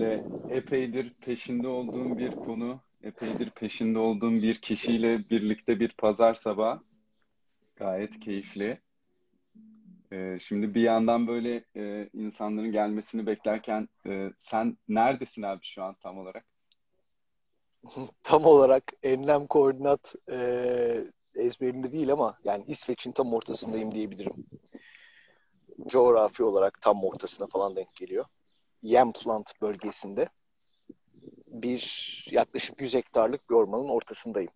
böyle epeydir peşinde olduğum bir konu, epeydir peşinde olduğum bir kişiyle birlikte bir pazar sabahı. Gayet keyifli. Ee, şimdi bir yandan böyle e, insanların gelmesini beklerken e, sen neredesin abi şu an tam olarak? Tam olarak enlem koordinat e, ezberimde değil ama yani İsveç'in tam ortasındayım diyebilirim. Coğrafi olarak tam ortasına falan denk geliyor. Jämtland bölgesinde bir yaklaşık 100 hektarlık bir ormanın ortasındayım.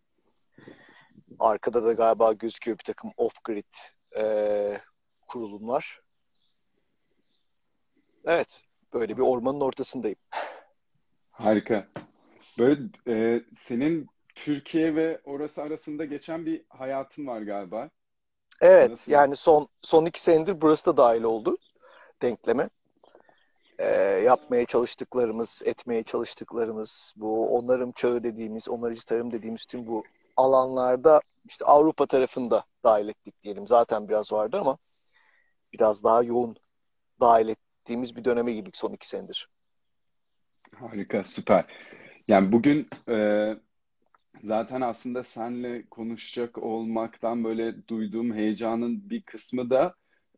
Arkada da galiba gözüküyor bir takım off-grid e, kurulumlar. Evet, böyle bir ormanın ortasındayım. Harika. Böyle e, senin Türkiye ve orası arasında geçen bir hayatın var galiba. Evet, Nasıl? yani son son iki senedir burası da dahil oldu denkleme. Ee, yapmaya çalıştıklarımız, etmeye çalıştıklarımız, bu onarım çağı dediğimiz, onarıcı tarım dediğimiz tüm bu alanlarda işte Avrupa tarafında dahil ettik diyelim. Zaten biraz vardı ama biraz daha yoğun dahil ettiğimiz bir döneme girdik son iki senedir. Harika, süper. Yani bugün e, zaten aslında senle konuşacak olmaktan böyle duyduğum heyecanın bir kısmı da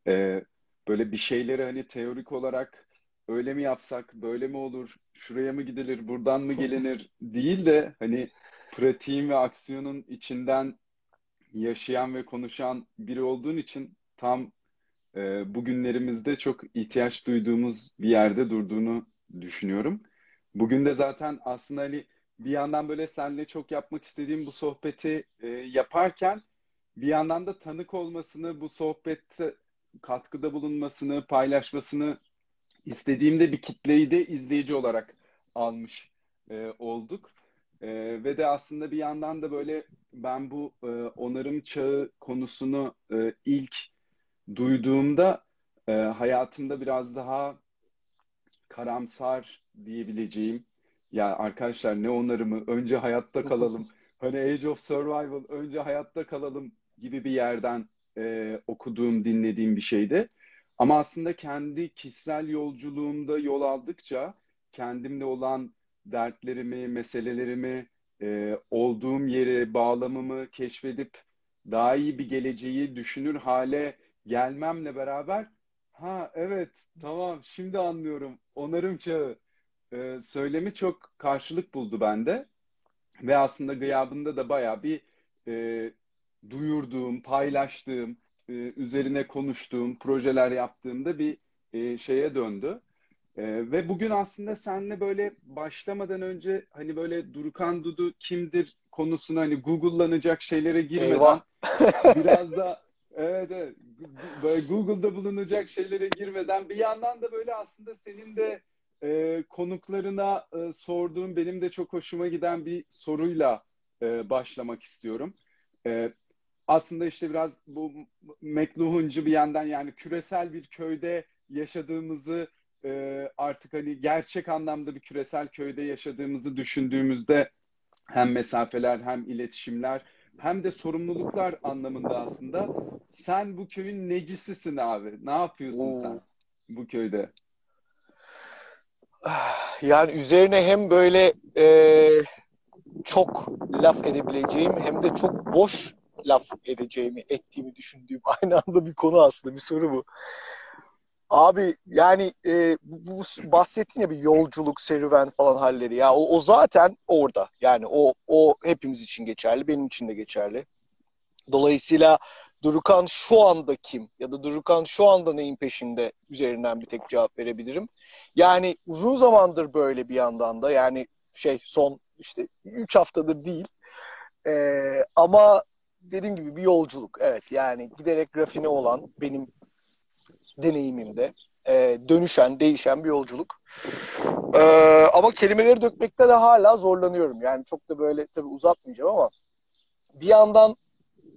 e, böyle bir şeyleri hani teorik olarak öyle mi yapsak, böyle mi olur, şuraya mı gidilir, buradan mı gelinir değil de hani pratiğin ve aksiyonun içinden yaşayan ve konuşan biri olduğun için tam e, bugünlerimizde çok ihtiyaç duyduğumuz bir yerde durduğunu düşünüyorum. Bugün de zaten aslında hani bir yandan böyle seninle çok yapmak istediğim bu sohbeti e, yaparken bir yandan da tanık olmasını, bu sohbette katkıda bulunmasını, paylaşmasını istediğimde bir kitleyi de izleyici olarak almış e, olduk. E, ve de aslında bir yandan da böyle ben bu e, onarım çağı konusunu e, ilk duyduğumda e, hayatımda biraz daha karamsar diyebileceğim. Ya arkadaşlar ne onarımı? Önce hayatta kalalım. Hani Age of Survival, önce hayatta kalalım gibi bir yerden e, okuduğum, dinlediğim bir şeydi. Ama aslında kendi kişisel yolculuğumda yol aldıkça kendimle olan dertlerimi, meselelerimi, e, olduğum yeri, bağlamımı keşfedip daha iyi bir geleceği düşünür hale gelmemle beraber ha evet tamam şimdi anlıyorum onarım çağı. E, söylemi çok karşılık buldu bende. Ve aslında gıyabında da bayağı bir e, duyurduğum, paylaştığım, e, üzerine konuştuğum, projeler yaptığımda bir e, şeye döndü. E, ve bugün aslında seninle böyle başlamadan önce hani böyle Durukan Dudu kimdir konusuna hani Google'lanacak şeylere girmeden Eyvah. biraz da evet, evet böyle Google'da bulunacak şeylere girmeden bir yandan da böyle aslında senin de e, konuklarına e, sorduğum benim de çok hoşuma giden bir soruyla e, başlamak istiyorum. E, aslında işte biraz bu McLuhan'cı bir yandan yani küresel bir köyde yaşadığımızı e, artık hani gerçek anlamda bir küresel köyde yaşadığımızı düşündüğümüzde hem mesafeler hem iletişimler hem de sorumluluklar anlamında aslında sen bu köyün necisisin abi. Ne yapıyorsun Oo. sen bu köyde? Yani üzerine hem böyle e, çok laf edebileceğim hem de çok boş laf edeceğimi, ettiğimi düşündüğüm aynı anda bir konu aslında bir soru bu. Abi yani e, bu, bu bahsettiğin ya bir yolculuk, serüven falan halleri ya o, o zaten orada. Yani o o hepimiz için geçerli, benim için de geçerli. Dolayısıyla Durukan şu anda kim ya da Durukan şu anda neyin peşinde üzerinden bir tek cevap verebilirim. Yani uzun zamandır böyle bir yandan da yani şey son işte 3 haftadır değil. Ee, ama dediğim gibi bir yolculuk. Evet yani giderek rafine olan benim deneyimimde e, dönüşen, değişen bir yolculuk. Ee, ama kelimeleri dökmekte de hala zorlanıyorum. Yani çok da böyle tabii uzatmayacağım ama bir yandan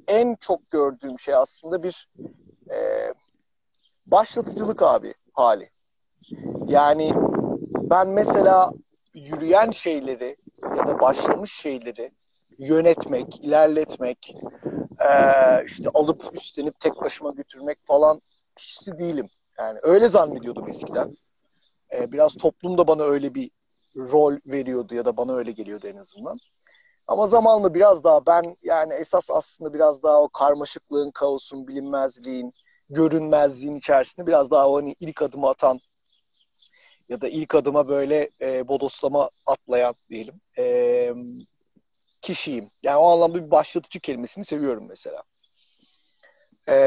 en çok gördüğüm şey aslında bir e, başlatıcılık abi hali. Yani ben mesela yürüyen şeyleri ya da başlamış şeyleri yönetmek, ilerletmek, e, işte alıp üstlenip tek başıma götürmek falan kişisi değilim. Yani öyle zannediyordum eskiden. E, biraz toplum da bana öyle bir rol veriyordu ya da bana öyle geliyordu en azından. Ama zamanla biraz daha ben yani esas aslında biraz daha o karmaşıklığın, kaosun, bilinmezliğin, görünmezliğin içerisinde biraz daha o hani ilk adımı atan ya da ilk adıma böyle e, bodoslama atlayan diyelim e, kişiyim. Yani o anlamda bir başlatıcı kelimesini seviyorum mesela. E,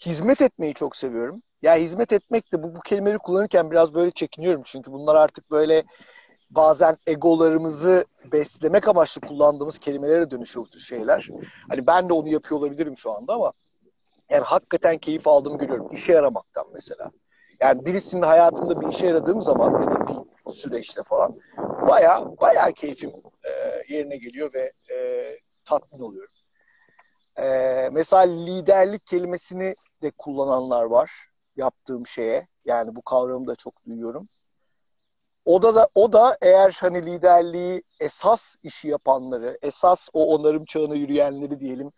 hizmet etmeyi çok seviyorum. Ya hizmet etmek de bu, bu kelimeleri kullanırken biraz böyle çekiniyorum. Çünkü bunlar artık böyle bazen egolarımızı beslemek amaçlı kullandığımız kelimelere dönüşüyor bu şeyler. Hani ben de onu yapıyor olabilirim şu anda ama yani hakikaten keyif aldığımı görüyorum. İşe yaramaktan mesela. Yani birisinin hayatında bir işe yaradığım zaman ya da bir süreçte falan baya baya keyfim e, yerine geliyor ve e, tatmin oluyorum. E, mesela liderlik kelimesini de kullananlar var yaptığım şeye. Yani bu kavramı da çok duyuyorum. O da, da o da eğer hani liderliği esas işi yapanları, esas o onarım çağına yürüyenleri diyelim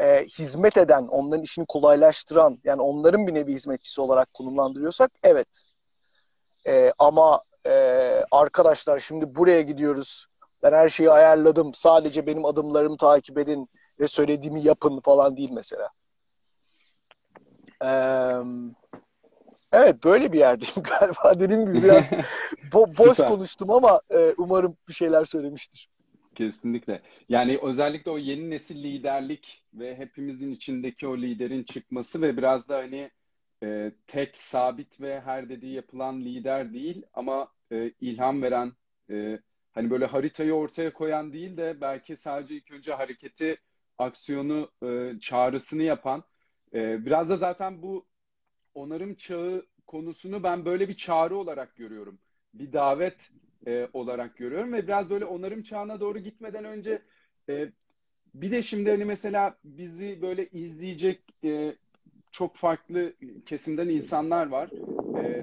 e, hizmet eden, onların işini kolaylaştıran, yani onların bir nevi hizmetçisi olarak konumlandırıyorsak evet. E, ama e, arkadaşlar şimdi buraya gidiyoruz. Ben her şeyi ayarladım. Sadece benim adımlarımı takip edin ve söylediğimi yapın falan değil mesela. Eee Evet böyle bir yerdeyim galiba. Dediğim gibi biraz bo- boş konuştum ama e, umarım bir şeyler söylemiştir. Kesinlikle. Yani özellikle o yeni nesil liderlik ve hepimizin içindeki o liderin çıkması ve biraz da hani e, tek sabit ve her dediği yapılan lider değil ama e, ilham veren e, hani böyle haritayı ortaya koyan değil de belki sadece ilk önce hareketi, aksiyonu, e, çağrısını yapan e, biraz da zaten bu onarım çağı konusunu ben böyle bir çağrı olarak görüyorum. Bir davet e, olarak görüyorum ve biraz böyle onarım çağına doğru gitmeden önce e, bir de şimdi hani mesela bizi böyle izleyecek e, çok farklı kesimden insanlar var. E,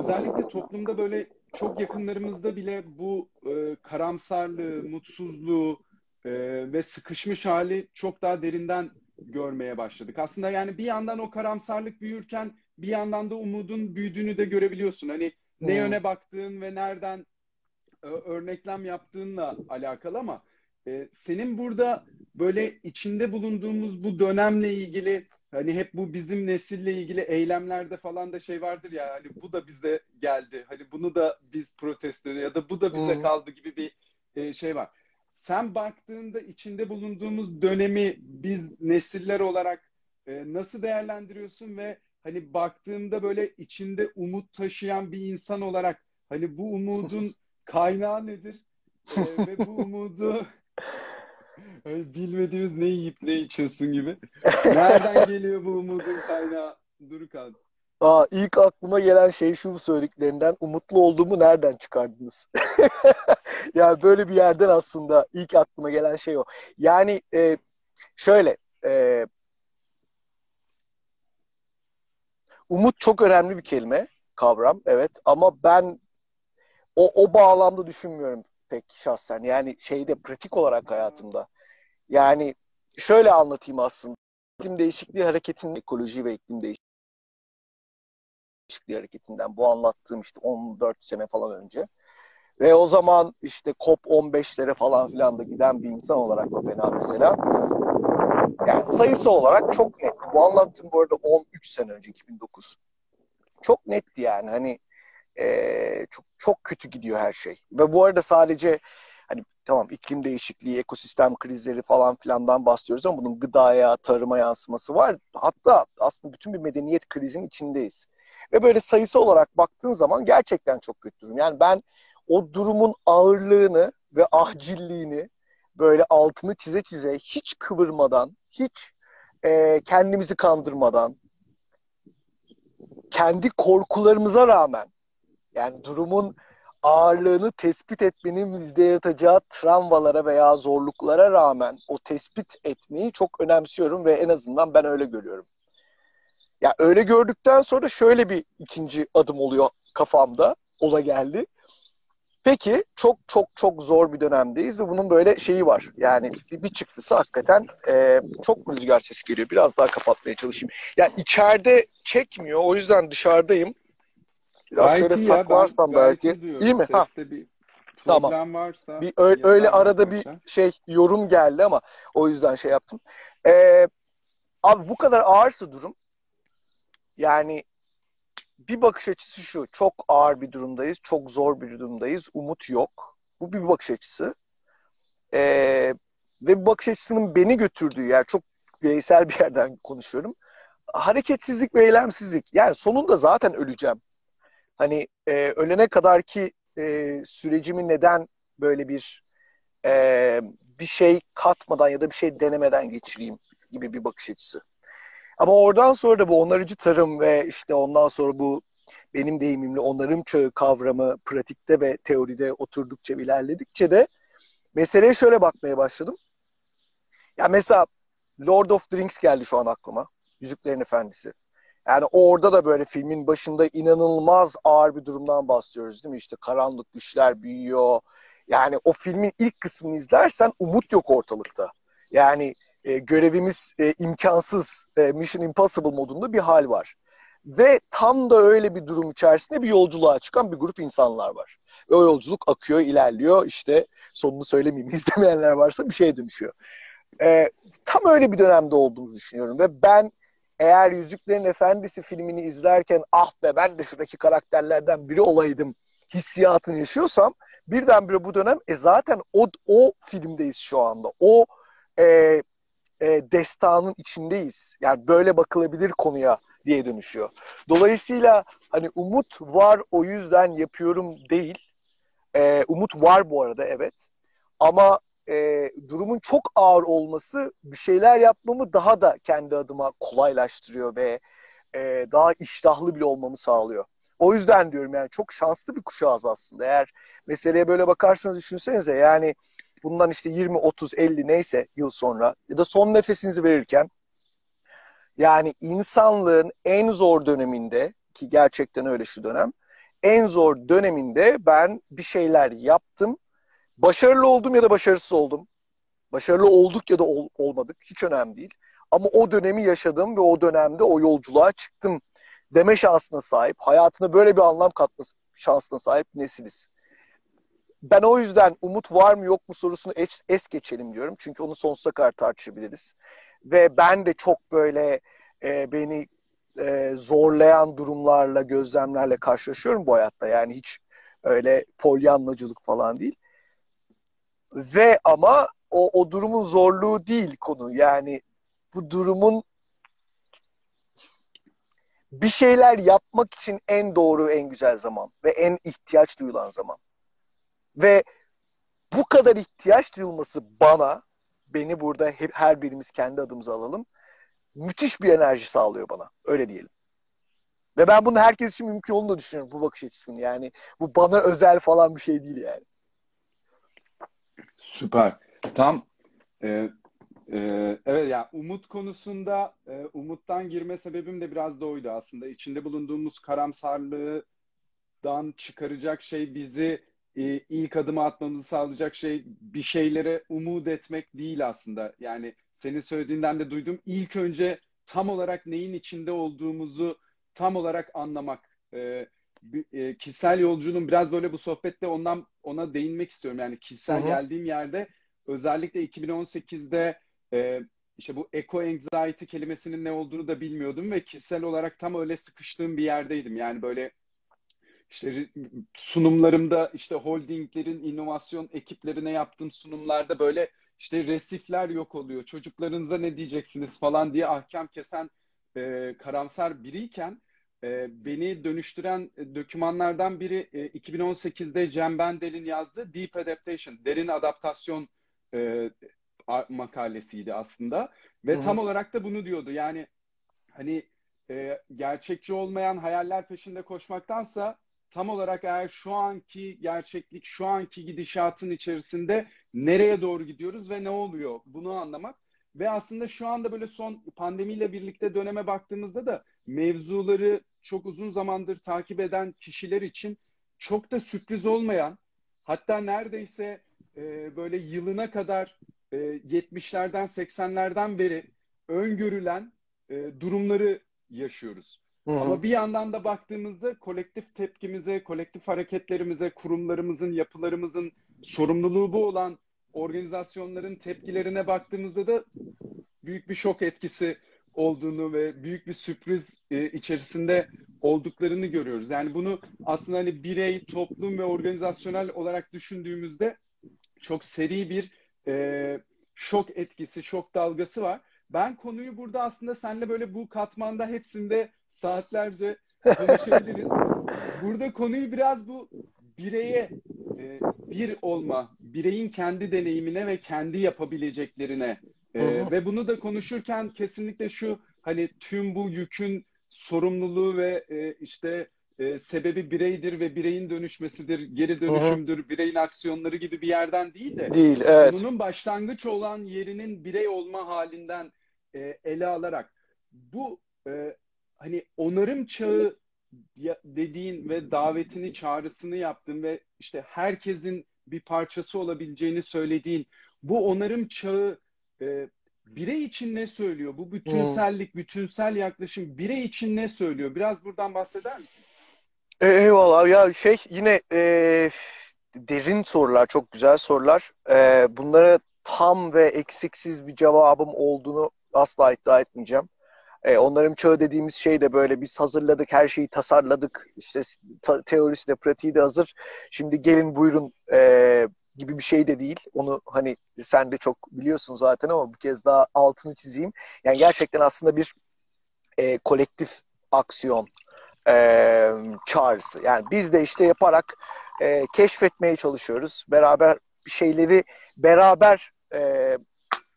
özellikle toplumda böyle çok yakınlarımızda bile bu e, karamsarlığı, mutsuzluğu e, ve sıkışmış hali çok daha derinden görmeye başladık. Aslında yani bir yandan o karamsarlık büyürken bir yandan da umudun büyüdüğünü de görebiliyorsun. Hani ne hmm. yöne baktığın ve nereden e, örneklem yaptığınla alakalı ama e, senin burada böyle içinde bulunduğumuz bu dönemle ilgili hani hep bu bizim nesille ilgili eylemlerde falan da şey vardır ya hani bu da bize geldi. Hani bunu da biz protesto ya da bu da bize hmm. kaldı gibi bir e, şey var sen baktığında içinde bulunduğumuz dönemi biz nesiller olarak e, nasıl değerlendiriyorsun ve hani baktığında böyle içinde umut taşıyan bir insan olarak hani bu umudun kaynağı nedir? E, ve bu umudu hani bilmediğimiz ne yiyip ne içiyorsun gibi. Nereden geliyor bu umudun kaynağı? Durukan. Aa, ilk aklıma gelen şey şu söylediklerinden umutlu olduğumu nereden çıkardınız? yani böyle bir yerden aslında ilk aklıma gelen şey o. Yani e, şöyle e, umut çok önemli bir kelime, kavram evet ama ben o, o bağlamda düşünmüyorum pek şahsen. Yani şeyde pratik olarak hayatımda. Yani şöyle anlatayım aslında. İklim değişikliği hareketinin ekoloji ve iklim değişikliği Hareketi'nden bu anlattığım işte 14 sene falan önce. Ve o zaman işte COP 15'lere falan filan da giden bir insan olarak Kopenhag mesela. Yani sayısı olarak çok net. Bu anlattığım bu arada 13 sene önce 2009. Çok netti yani hani e, çok çok kötü gidiyor her şey. Ve bu arada sadece hani tamam iklim değişikliği, ekosistem krizleri falan filandan bahsediyoruz ama bunun gıdaya, tarıma yansıması var. Hatta aslında bütün bir medeniyet krizinin içindeyiz. Ve böyle sayısı olarak baktığın zaman gerçekten çok kötü durum. Yani ben o durumun ağırlığını ve ahcilliğini böyle altını çize çize hiç kıvırmadan, hiç e, kendimizi kandırmadan, kendi korkularımıza rağmen yani durumun ağırlığını tespit etmenin bizde yaratacağı travmalara veya zorluklara rağmen o tespit etmeyi çok önemsiyorum ve en azından ben öyle görüyorum. Ya öyle gördükten sonra şöyle bir ikinci adım oluyor kafamda. Ola geldi. Peki çok çok çok zor bir dönemdeyiz ve bunun böyle şeyi var. Yani bir, bir çıktısı hakikaten e, çok rüzgar sesi geliyor. Biraz daha kapatmaya çalışayım. Yani içeride çekmiyor. O yüzden dışarıdayım. Biraz gayet şöyle saklarsam belki. İyi mi? Ha. bir problem tamam. varsa. Bir öyle, öyle arada bir şey yorum geldi ama o yüzden şey yaptım. Ee, abi bu kadar ağırsa durum yani bir bakış açısı şu. Çok ağır bir durumdayız. Çok zor bir durumdayız. Umut yok. Bu bir bakış açısı. Ee, ve bu bakış açısının beni götürdüğü yer çok bireysel bir yerden konuşuyorum. Hareketsizlik ve eylemsizlik. Yani sonunda zaten öleceğim. Hani e, ölene kadar ki e, sürecimi neden böyle bir e, bir şey katmadan ya da bir şey denemeden geçireyim gibi bir bakış açısı. Ama oradan sonra da bu onarıcı tarım ve işte ondan sonra bu benim deyimimle onarım çağı kavramı pratikte ve teoride oturdukça ilerledikçe de meseleye şöyle bakmaya başladım. Ya mesela Lord of the Rings geldi şu an aklıma. Yüzüklerin Efendisi. Yani orada da böyle filmin başında inanılmaz ağır bir durumdan bahsediyoruz değil mi? İşte karanlık güçler büyüyor. Yani o filmin ilk kısmını izlersen umut yok ortalıkta. Yani e, görevimiz e, imkansız, e, Mission Impossible modunda bir hal var. Ve tam da öyle bir durum içerisinde bir yolculuğa çıkan bir grup insanlar var. Ve o yolculuk akıyor, ilerliyor. İşte sonunu söylemeyeyim, izlemeyenler varsa bir şeye dönüşüyor. E, tam öyle bir dönemde olduğumuzu düşünüyorum. Ve ben eğer Yüzüklerin Efendisi filmini izlerken ah be ben de şuradaki karakterlerden biri olaydım hissiyatını yaşıyorsam birdenbire bu dönem e zaten o, o filmdeyiz şu anda. O e, e, destanın içindeyiz. Yani böyle bakılabilir konuya diye dönüşüyor. Dolayısıyla hani umut var o yüzden yapıyorum değil. E, umut var bu arada evet. Ama e, durumun çok ağır olması bir şeyler yapmamı daha da kendi adıma kolaylaştırıyor ve e, daha iştahlı bile olmamı sağlıyor. O yüzden diyorum yani çok şanslı bir kuşağız aslında. Eğer meseleye böyle bakarsanız düşünsenize yani bundan işte 20, 30, 50 neyse yıl sonra ya da son nefesinizi verirken yani insanlığın en zor döneminde ki gerçekten öyle şu dönem en zor döneminde ben bir şeyler yaptım Başarılı oldum ya da başarısız oldum. Başarılı olduk ya da ol, olmadık. Hiç önemli değil. Ama o dönemi yaşadım ve o dönemde o yolculuğa çıktım deme şansına sahip, hayatına böyle bir anlam katma şansına sahip nesiliz. Ben o yüzden umut var mı yok mu sorusunu es, es geçelim diyorum. Çünkü onu sonsuza kadar tartışabiliriz. Ve ben de çok böyle e, beni e, zorlayan durumlarla, gözlemlerle karşılaşıyorum bu hayatta. Yani hiç öyle polyanlacılık falan değil. Ve ama o, o durumun zorluğu değil konu. Yani bu durumun bir şeyler yapmak için en doğru, en güzel zaman ve en ihtiyaç duyulan zaman. Ve bu kadar ihtiyaç duyulması bana, beni burada hep, her birimiz kendi adımıza alalım, müthiş bir enerji sağlıyor bana. Öyle diyelim. Ve ben bunu herkes için mümkün olduğunu düşünüyorum bu bakış açısının. Yani bu bana özel falan bir şey değil yani. Süper. Tam e, e, evet yani umut konusunda e, umuttan girme sebebim de biraz da oydu aslında. İçinde bulunduğumuz karamsarlığından çıkaracak şey bizi e, ilk adımı atmamızı sağlayacak şey bir şeylere umut etmek değil aslında. Yani senin söylediğinden de duydum. İlk önce tam olarak neyin içinde olduğumuzu tam olarak anlamak. E, e, kişisel yolculuğum biraz böyle bu sohbette ondan ona değinmek istiyorum. Yani kişisel Hı-hı. geldiğim yerde özellikle 2018'de e, işte bu eco anxiety kelimesinin ne olduğunu da bilmiyordum ve kişisel olarak tam öyle sıkıştığım bir yerdeydim. Yani böyle işte sunumlarımda işte holdinglerin inovasyon ekiplerine yaptığım sunumlarda böyle işte resifler yok oluyor. Çocuklarınıza ne diyeceksiniz falan diye ahkam kesen e, karamsar biriyken e, beni dönüştüren e, dokümanlardan biri e, 2018'de Cem Bendel'in yazdığı Deep Adaptation, derin adaptasyon e, makalesiydi aslında. Ve Hı-hı. tam olarak da bunu diyordu. Yani hani e, gerçekçi olmayan hayaller peşinde koşmaktansa tam olarak eğer şu anki gerçeklik, şu anki gidişatın içerisinde nereye doğru gidiyoruz ve ne oluyor bunu anlamak. Ve aslında şu anda böyle son pandemiyle birlikte döneme baktığımızda da mevzuları çok uzun zamandır takip eden kişiler için çok da sürpriz olmayan hatta neredeyse e, böyle yılına kadar e, 70'lerden 80'lerden beri öngörülen e, durumları yaşıyoruz. Hı-hı. Ama bir yandan da baktığımızda kolektif tepkimize, kolektif hareketlerimize, kurumlarımızın, yapılarımızın sorumluluğu bu olan organizasyonların tepkilerine baktığımızda da büyük bir şok etkisi olduğunu ve büyük bir sürpriz e, içerisinde olduklarını görüyoruz. Yani bunu aslında hani birey, toplum ve organizasyonel olarak düşündüğümüzde çok seri bir e, şok etkisi, şok dalgası var. Ben konuyu burada aslında seninle böyle bu katmanda hepsinde saatlerce konuşabiliriz. burada konuyu biraz bu bireye e, bir olma, bireyin kendi deneyimine ve kendi yapabileceklerine e, ve bunu da konuşurken kesinlikle şu hani tüm bu yükün sorumluluğu ve e, işte e, sebebi bireydir ve bireyin dönüşmesidir, geri dönüşümdür, Hı-hı. bireyin aksiyonları gibi bir yerden değil de değil, evet. bunun başlangıç olan yerinin birey olma halinden e, ele alarak bu e, hani onarım çağı dediğin ve davetini, çağrısını yaptın ve işte herkesin bir parçası olabileceğini söylediğin bu onarım çağı e, birey için ne söylüyor? Bu bütünsellik, hmm. bütünsel yaklaşım birey için ne söylüyor? Biraz buradan bahseder misin? E, eyvallah ya şey yine e, derin sorular, çok güzel sorular. E, bunlara tam ve eksiksiz bir cevabım olduğunu asla iddia etmeyeceğim. E, onların çağı dediğimiz şey de böyle biz hazırladık, her şeyi tasarladık. İşte ta- teorisi de pratiği de hazır. Şimdi gelin buyurun e, gibi bir şey de değil. Onu hani sen de çok biliyorsun zaten ama bir kez daha altını çizeyim. Yani gerçekten aslında bir e, kolektif aksiyon e, çağrısı. Yani biz de işte yaparak e, keşfetmeye çalışıyoruz. Beraber şeyleri beraber e,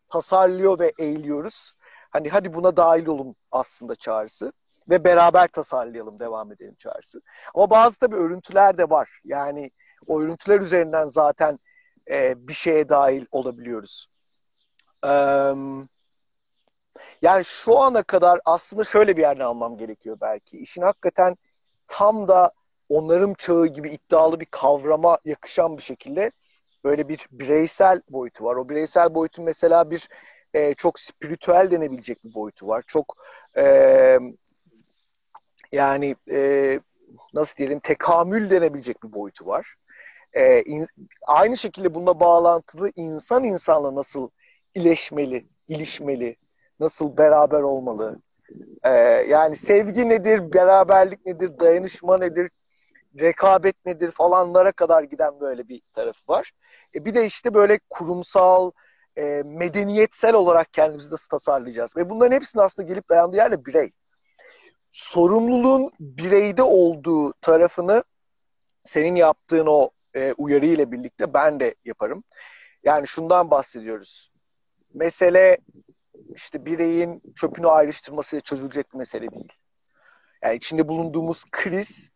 tasarlıyor ve eğiliyoruz. Hani hadi buna dahil olun aslında çağrısı ve beraber tasarlayalım, devam edelim çağrısı. Ama bazı tabii örüntüler de var. Yani o örüntüler üzerinden zaten e, bir şeye dahil olabiliyoruz. Ee, yani şu ana kadar aslında şöyle bir yerden almam gerekiyor belki. İşin hakikaten tam da onarım çağı gibi iddialı bir kavrama yakışan bir şekilde böyle bir bireysel boyutu var. O bireysel boyutun mesela bir e, çok spiritüel denebilecek bir boyutu var. Çok e, yani e, nasıl diyelim tekamül denebilecek bir boyutu var. E, in, aynı şekilde bununla bağlantılı insan insanla nasıl ileşmeli, ilişmeli, nasıl beraber olmalı. E, yani sevgi nedir, beraberlik nedir, dayanışma nedir, rekabet nedir falanlara kadar giden böyle bir tarafı var. E, bir de işte böyle kurumsal, e, medeniyetsel olarak kendimizi nasıl tasarlayacağız? Ve bunların hepsinin aslında gelip dayandığı yerle birey. Sorumluluğun bireyde olduğu tarafını senin yaptığın o e, uyarı ile birlikte ben de yaparım. Yani şundan bahsediyoruz. Mesele işte bireyin çöpünü ayrıştırmasıyla çözülecek bir mesele değil. Yani içinde bulunduğumuz kriz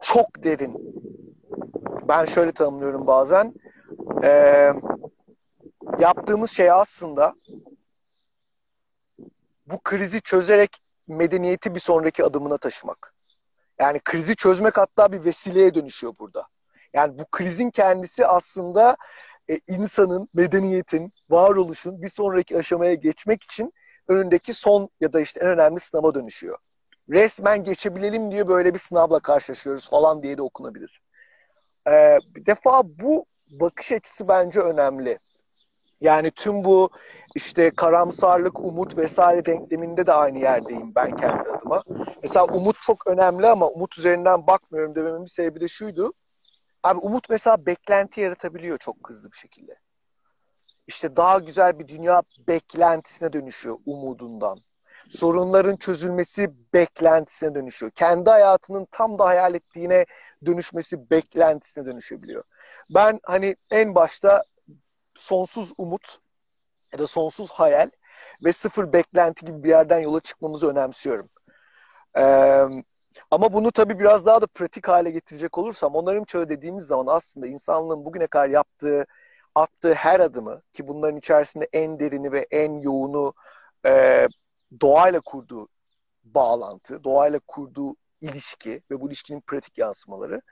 çok derin. Ben şöyle tanımlıyorum bazen. Ee, yaptığımız şey aslında bu krizi çözerek medeniyeti bir sonraki adımına taşımak. Yani krizi çözmek hatta bir vesileye dönüşüyor burada. Yani bu krizin kendisi aslında e, insanın, medeniyetin, varoluşun bir sonraki aşamaya geçmek için önündeki son ya da işte en önemli sınava dönüşüyor. Resmen geçebilelim diye böyle bir sınavla karşılaşıyoruz falan diye de okunabilir. Ee, bir defa bu bakış açısı bence önemli. Yani tüm bu işte karamsarlık, umut vesaire denkleminde de aynı yerdeyim ben kendi adıma. Mesela umut çok önemli ama umut üzerinden bakmıyorum dememin bir sebebi de şuydu. Abi umut mesela beklenti yaratabiliyor çok hızlı bir şekilde. İşte daha güzel bir dünya beklentisine dönüşüyor umudundan. Sorunların çözülmesi beklentisine dönüşüyor. Kendi hayatının tam da hayal ettiğine dönüşmesi beklentisine dönüşebiliyor. Ben hani en başta sonsuz umut ya da sonsuz hayal ve sıfır beklenti gibi bir yerden yola çıkmamızı önemsiyorum. Ee, ama bunu tabii biraz daha da pratik hale getirecek olursam onarım çağı dediğimiz zaman aslında insanlığın bugüne kadar yaptığı, attığı her adımı ki bunların içerisinde en derini ve en yoğunu e, doğayla kurduğu bağlantı, doğayla kurduğu ilişki ve bu ilişkinin pratik yansımaları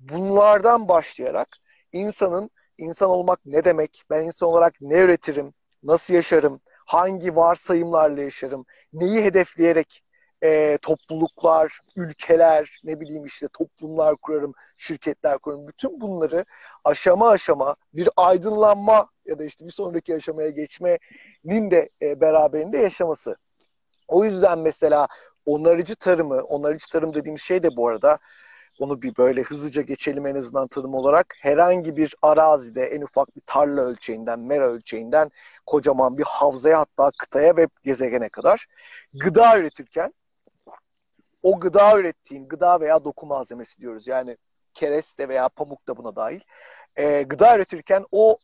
bunlardan başlayarak insanın insan olmak ne demek, ben insan olarak ne üretirim, nasıl yaşarım, hangi varsayımlarla yaşarım, neyi hedefleyerek e, topluluklar, ülkeler, ne bileyim işte toplumlar kurarım, şirketler kurarım. Bütün bunları aşama aşama bir aydınlanma ya da işte bir sonraki aşamaya geçmenin de e, beraberinde yaşaması. O yüzden mesela onarıcı tarımı, onarıcı tarım dediğimiz şey de bu arada onu bir böyle hızlıca geçelim en azından tanım olarak. Herhangi bir arazide en ufak bir tarla ölçeğinden, mera ölçeğinden kocaman bir havzaya hatta kıtaya ve gezegene kadar gıda üretirken o gıda ürettiğin gıda veya doku malzemesi diyoruz. Yani kereste veya pamuk da buna dahil. E, gıda üretirken o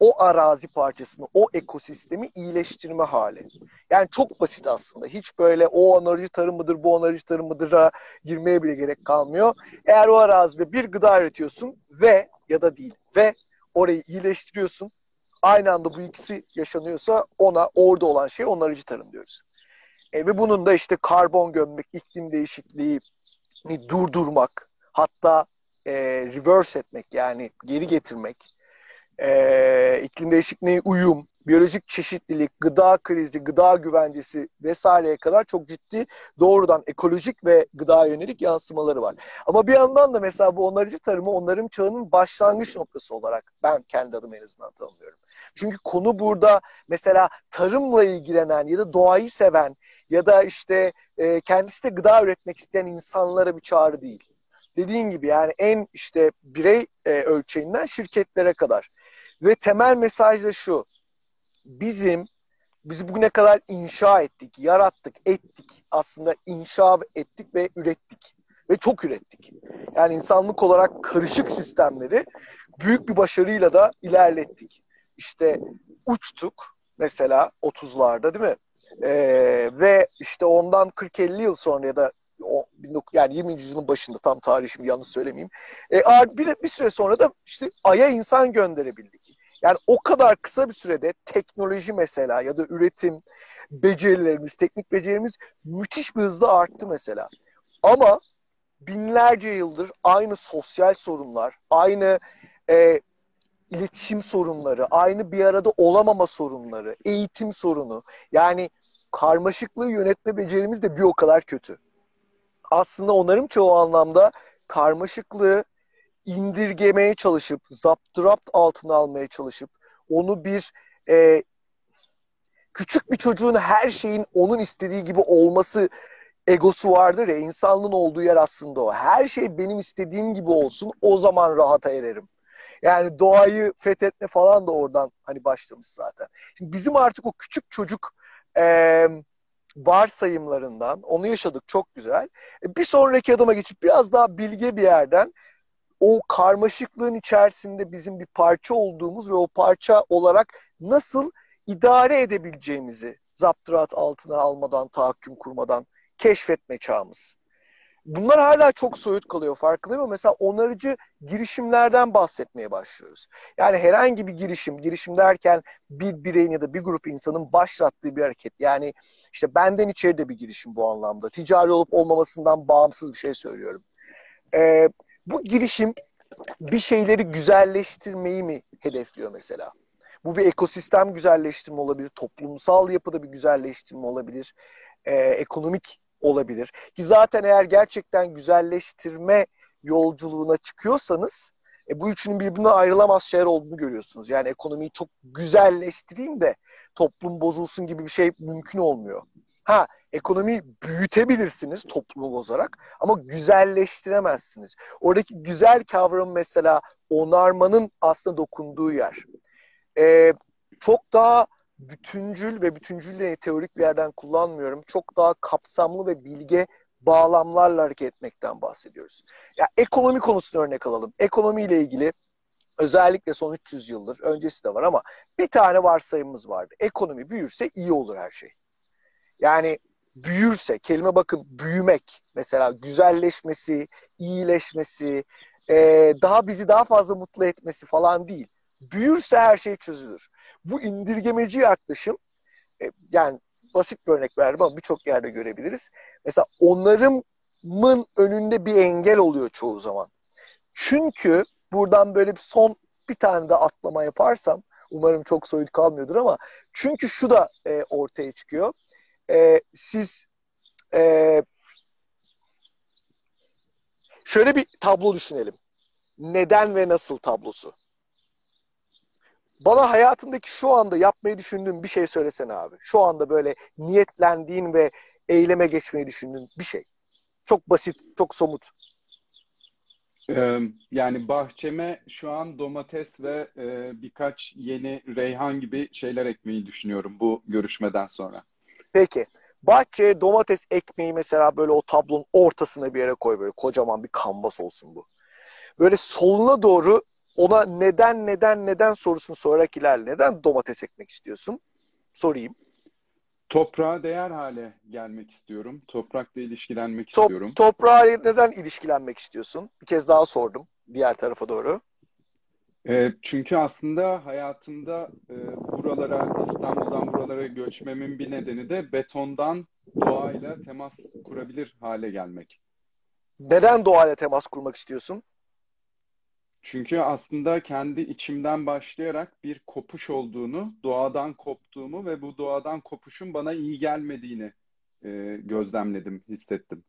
o arazi parçasını, o ekosistemi iyileştirme hali. Yani çok basit aslında. Hiç böyle o onarıcı tarım mıdır, bu onarıcı tarım mıdır'a girmeye bile gerek kalmıyor. Eğer o arazide bir gıda üretiyorsun ve ya da değil ve orayı iyileştiriyorsun. Aynı anda bu ikisi yaşanıyorsa ona orada olan şey onarıcı tarım diyoruz. E, ve bunun da işte karbon gömmek, iklim değişikliği durdurmak, hatta e, reverse etmek yani geri getirmek, e, iklim değişikliğine uyum, biyolojik çeşitlilik, gıda krizi, gıda güvencesi vesaireye kadar çok ciddi doğrudan ekolojik ve gıda yönelik yansımaları var. Ama bir yandan da mesela bu onarıcı tarımı onların çağının başlangıç noktası olarak ben kendi adım en azından tanımlıyorum. Çünkü konu burada mesela tarımla ilgilenen ya da doğayı seven ya da işte e, kendisi de gıda üretmek isteyen insanlara bir çağrı değil. Dediğin gibi yani en işte birey e, ölçeğinden şirketlere kadar. Ve temel mesaj da şu. Bizim biz bugüne kadar inşa ettik, yarattık, ettik. Aslında inşa ettik ve ürettik. Ve çok ürettik. Yani insanlık olarak karışık sistemleri büyük bir başarıyla da ilerlettik. İşte uçtuk mesela 30'larda değil mi? Ee, ve işte ondan 40-50 yıl sonra ya da yani 20. yüzyılın başında tam tarih şimdi yanlış söylemeyeyim. E, bir, bir süre sonra da işte Ay'a insan gönderebildik. Yani o kadar kısa bir sürede teknoloji mesela ya da üretim becerilerimiz, teknik becerilerimiz müthiş bir hızla arttı mesela. Ama binlerce yıldır aynı sosyal sorunlar, aynı e, iletişim sorunları, aynı bir arada olamama sorunları, eğitim sorunu. Yani karmaşıklığı yönetme becerimiz de bir o kadar kötü. Aslında onarım çoğu anlamda karmaşıklığı indirgemeye çalışıp, zaptırapt altına almaya çalışıp, onu bir e, küçük bir çocuğun her şeyin onun istediği gibi olması egosu vardır ya, insanlığın olduğu yer aslında o. Her şey benim istediğim gibi olsun, o zaman rahata ererim. Yani doğayı fethetme falan da oradan hani başlamış zaten. Şimdi bizim artık o küçük çocuk e, varsayımlarından onu yaşadık çok güzel. E, bir sonraki adıma geçip biraz daha bilge bir yerden o karmaşıklığın içerisinde bizim bir parça olduğumuz ve o parça olarak nasıl idare edebileceğimizi zaptırat altına almadan, tahakküm kurmadan keşfetme çağımız. Bunlar hala çok soyut kalıyor farkındayım ama mesela onarıcı girişimlerden bahsetmeye başlıyoruz. Yani herhangi bir girişim, girişim derken bir bireyin ya da bir grup insanın başlattığı bir hareket. Yani işte benden içeride bir girişim bu anlamda. Ticari olup olmamasından bağımsız bir şey söylüyorum. Ee, bu girişim bir şeyleri güzelleştirmeyi mi hedefliyor mesela? Bu bir ekosistem güzelleştirme olabilir, toplumsal yapıda bir güzelleştirme olabilir, e, ekonomik olabilir. Ki zaten eğer gerçekten güzelleştirme yolculuğuna çıkıyorsanız e, bu üçünün birbirine ayrılamaz şeyler olduğunu görüyorsunuz. Yani ekonomiyi çok güzelleştireyim de toplum bozulsun gibi bir şey mümkün olmuyor. Ha ekonomiyi büyütebilirsiniz toplumu bozarak ama güzelleştiremezsiniz. Oradaki güzel kavram mesela onarmanın aslında dokunduğu yer. Ee, çok daha bütüncül ve bütüncül teorik bir yerden kullanmıyorum. Çok daha kapsamlı ve bilge bağlamlarla hareket etmekten bahsediyoruz. Ya ekonomi konusunu örnek alalım. Ekonomiyle ilgili özellikle son 300 yıldır öncesi de var ama bir tane varsayımımız vardı. Ekonomi büyürse iyi olur her şey. Yani büyürse, kelime bakın büyümek mesela güzelleşmesi, iyileşmesi, daha bizi daha fazla mutlu etmesi falan değil. Büyürse her şey çözülür. Bu indirgemeci yaklaşım e, yani basit bir örnek verdim ama birçok yerde görebiliriz. Mesela onarımın önünde bir engel oluyor çoğu zaman. Çünkü buradan böyle bir son bir tane de atlama yaparsam umarım çok soyut kalmıyordur ama çünkü şu da e, ortaya çıkıyor e, siz Ee, şöyle bir tablo düşünelim. Neden ve nasıl tablosu. Bana hayatındaki şu anda yapmayı düşündüğün bir şey söylesene abi. Şu anda böyle niyetlendiğin ve eyleme geçmeyi düşündüğün bir şey. Çok basit, çok somut. Ee, yani bahçeme şu an domates ve e, birkaç yeni reyhan gibi şeyler ekmeyi düşünüyorum bu görüşmeden sonra. Peki. Bahçeye domates ekmeği mesela böyle o tablonun ortasına bir yere koy böyle kocaman bir kanvas olsun bu. Böyle soluna doğru ona neden neden neden sorusunu sorarak ilerle. Neden domates ekmek istiyorsun? Sorayım. Toprağa değer hale gelmek istiyorum. Toprakla ilişkilenmek Top, istiyorum. Toprağa neden ilişkilenmek istiyorsun? Bir kez daha sordum diğer tarafa doğru. E, çünkü aslında hayatımda e, buralara, İstanbul'dan buralara göçmemin bir nedeni de betondan doğayla temas kurabilir hale gelmek. Neden doğayla temas kurmak istiyorsun? Çünkü aslında kendi içimden başlayarak bir kopuş olduğunu, doğadan koptuğumu ve bu doğadan kopuşun bana iyi gelmediğini e, gözlemledim, hissettim.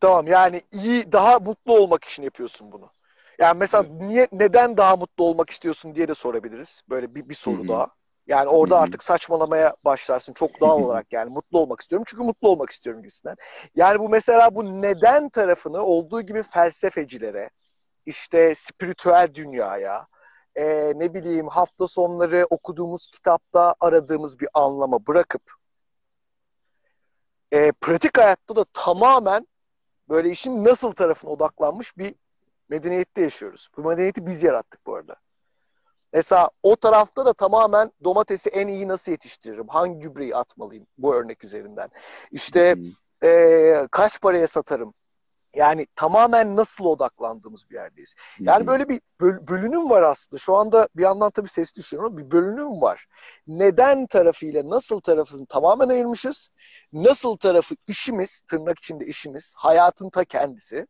Tamam yani iyi, daha mutlu olmak için yapıyorsun bunu. Yani mesela evet. niye neden daha mutlu olmak istiyorsun diye de sorabiliriz. Böyle bir, bir soru Hı-hı. daha. Yani orada Hı-hı. artık saçmalamaya başlarsın çok doğal olarak yani mutlu olmak istiyorum çünkü mutlu olmak istiyorum gibisinden. Yani bu mesela bu neden tarafını olduğu gibi felsefecilere, işte spiritüel dünyaya, e, ne bileyim hafta sonları okuduğumuz kitapta aradığımız bir anlama bırakıp e, pratik hayatta da tamamen böyle işin nasıl tarafına odaklanmış bir medeniyette yaşıyoruz. Bu medeniyeti biz yarattık bu arada. Mesela o tarafta da tamamen domatesi en iyi nasıl yetiştiririm? Hangi gübreyi atmalıyım bu örnek üzerinden? İşte hmm. e, kaç paraya satarım? Yani tamamen nasıl odaklandığımız bir yerdeyiz. Yani böyle bir böl- bölünüm var aslında. Şu anda bir yandan tabii ses düşüyor ama bir bölünüm var. Neden tarafıyla nasıl tarafını tamamen ayırmışız. Nasıl tarafı işimiz, tırnak içinde işimiz, hayatın ta kendisi.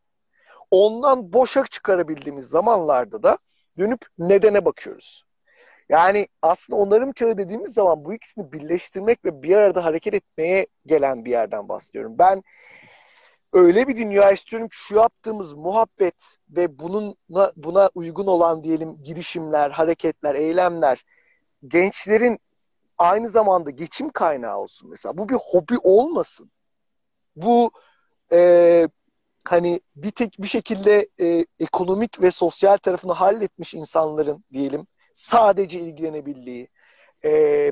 Ondan boşa çıkarabildiğimiz zamanlarda da dönüp nedene bakıyoruz. Yani aslında onarım çağı dediğimiz zaman bu ikisini birleştirmek ve bir arada hareket etmeye gelen bir yerden bahsediyorum. Ben öyle bir dünya istiyorum ki şu yaptığımız muhabbet ve bununla, buna uygun olan diyelim girişimler, hareketler, eylemler gençlerin aynı zamanda geçim kaynağı olsun mesela. Bu bir hobi olmasın. Bu e, hani bir tek bir şekilde e, ekonomik ve sosyal tarafını halletmiş insanların diyelim sadece ilgilenebildiği, e,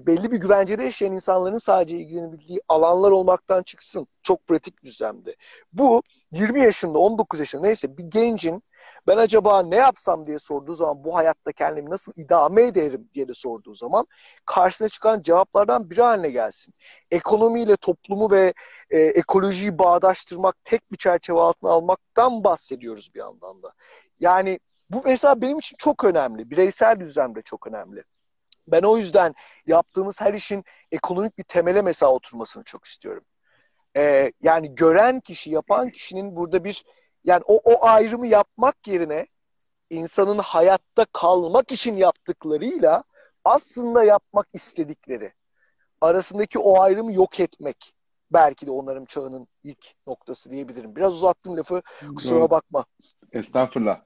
belli bir güvencede yaşayan insanların sadece ilgilenebildiği alanlar olmaktan çıksın. Çok pratik düzlemde. Bu 20 yaşında, 19 yaşında neyse bir gencin ben acaba ne yapsam diye sorduğu zaman bu hayatta kendimi nasıl idame ederim diye de sorduğu zaman karşısına çıkan cevaplardan biri haline gelsin. Ekonomiyle toplumu ve e, ekolojiyi bağdaştırmak, tek bir çerçeve altına almaktan bahsediyoruz bir yandan da. Yani bu mesela benim için çok önemli. Bireysel düzlemde çok önemli. Ben o yüzden yaptığımız her işin ekonomik bir temele mesela oturmasını çok istiyorum. Ee, yani gören kişi, yapan kişinin burada bir yani o, o ayrımı yapmak yerine insanın hayatta kalmak için yaptıklarıyla aslında yapmak istedikleri arasındaki o ayrımı yok etmek belki de onların çağının ilk noktası diyebilirim. Biraz uzattım lafı kusura bakma. Estağfurullah.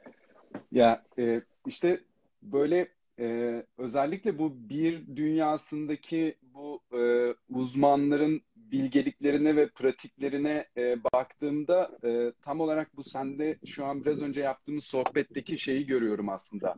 Ya e, işte böyle e, özellikle bu bir dünyasındaki bu e, uzmanların bilgeliklerine ve pratiklerine e, baktığımda e, tam olarak bu sende şu an biraz önce yaptığımız sohbetteki şeyi görüyorum aslında.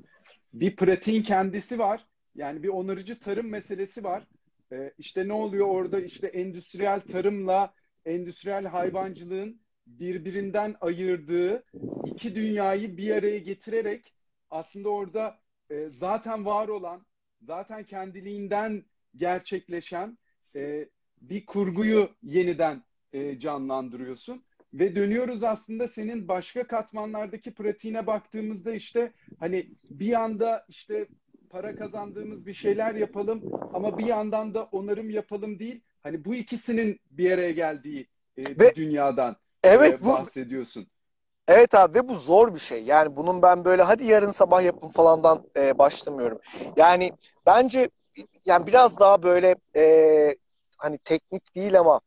Bir pratiğin kendisi var. Yani bir onarıcı tarım meselesi var. E, işte ne oluyor orada? İşte endüstriyel tarımla endüstriyel hayvancılığın birbirinden ayırdığı iki dünyayı bir araya getirerek aslında orada e, zaten var olan, zaten kendiliğinden gerçekleşen e, bir kurguyu yeniden e, canlandırıyorsun. Ve dönüyoruz aslında senin başka katmanlardaki pratiğine baktığımızda işte hani bir yanda işte para kazandığımız bir şeyler yapalım ama bir yandan da onarım yapalım değil. Hani bu ikisinin bir araya geldiği e, bir ve, dünyadan evet, e, bahsediyorsun. Bu, Evet abi ve bu zor bir şey. Yani bunun ben böyle hadi yarın sabah yapın falandan e, başlamıyorum. Yani bence yani biraz daha böyle e, hani teknik değil ama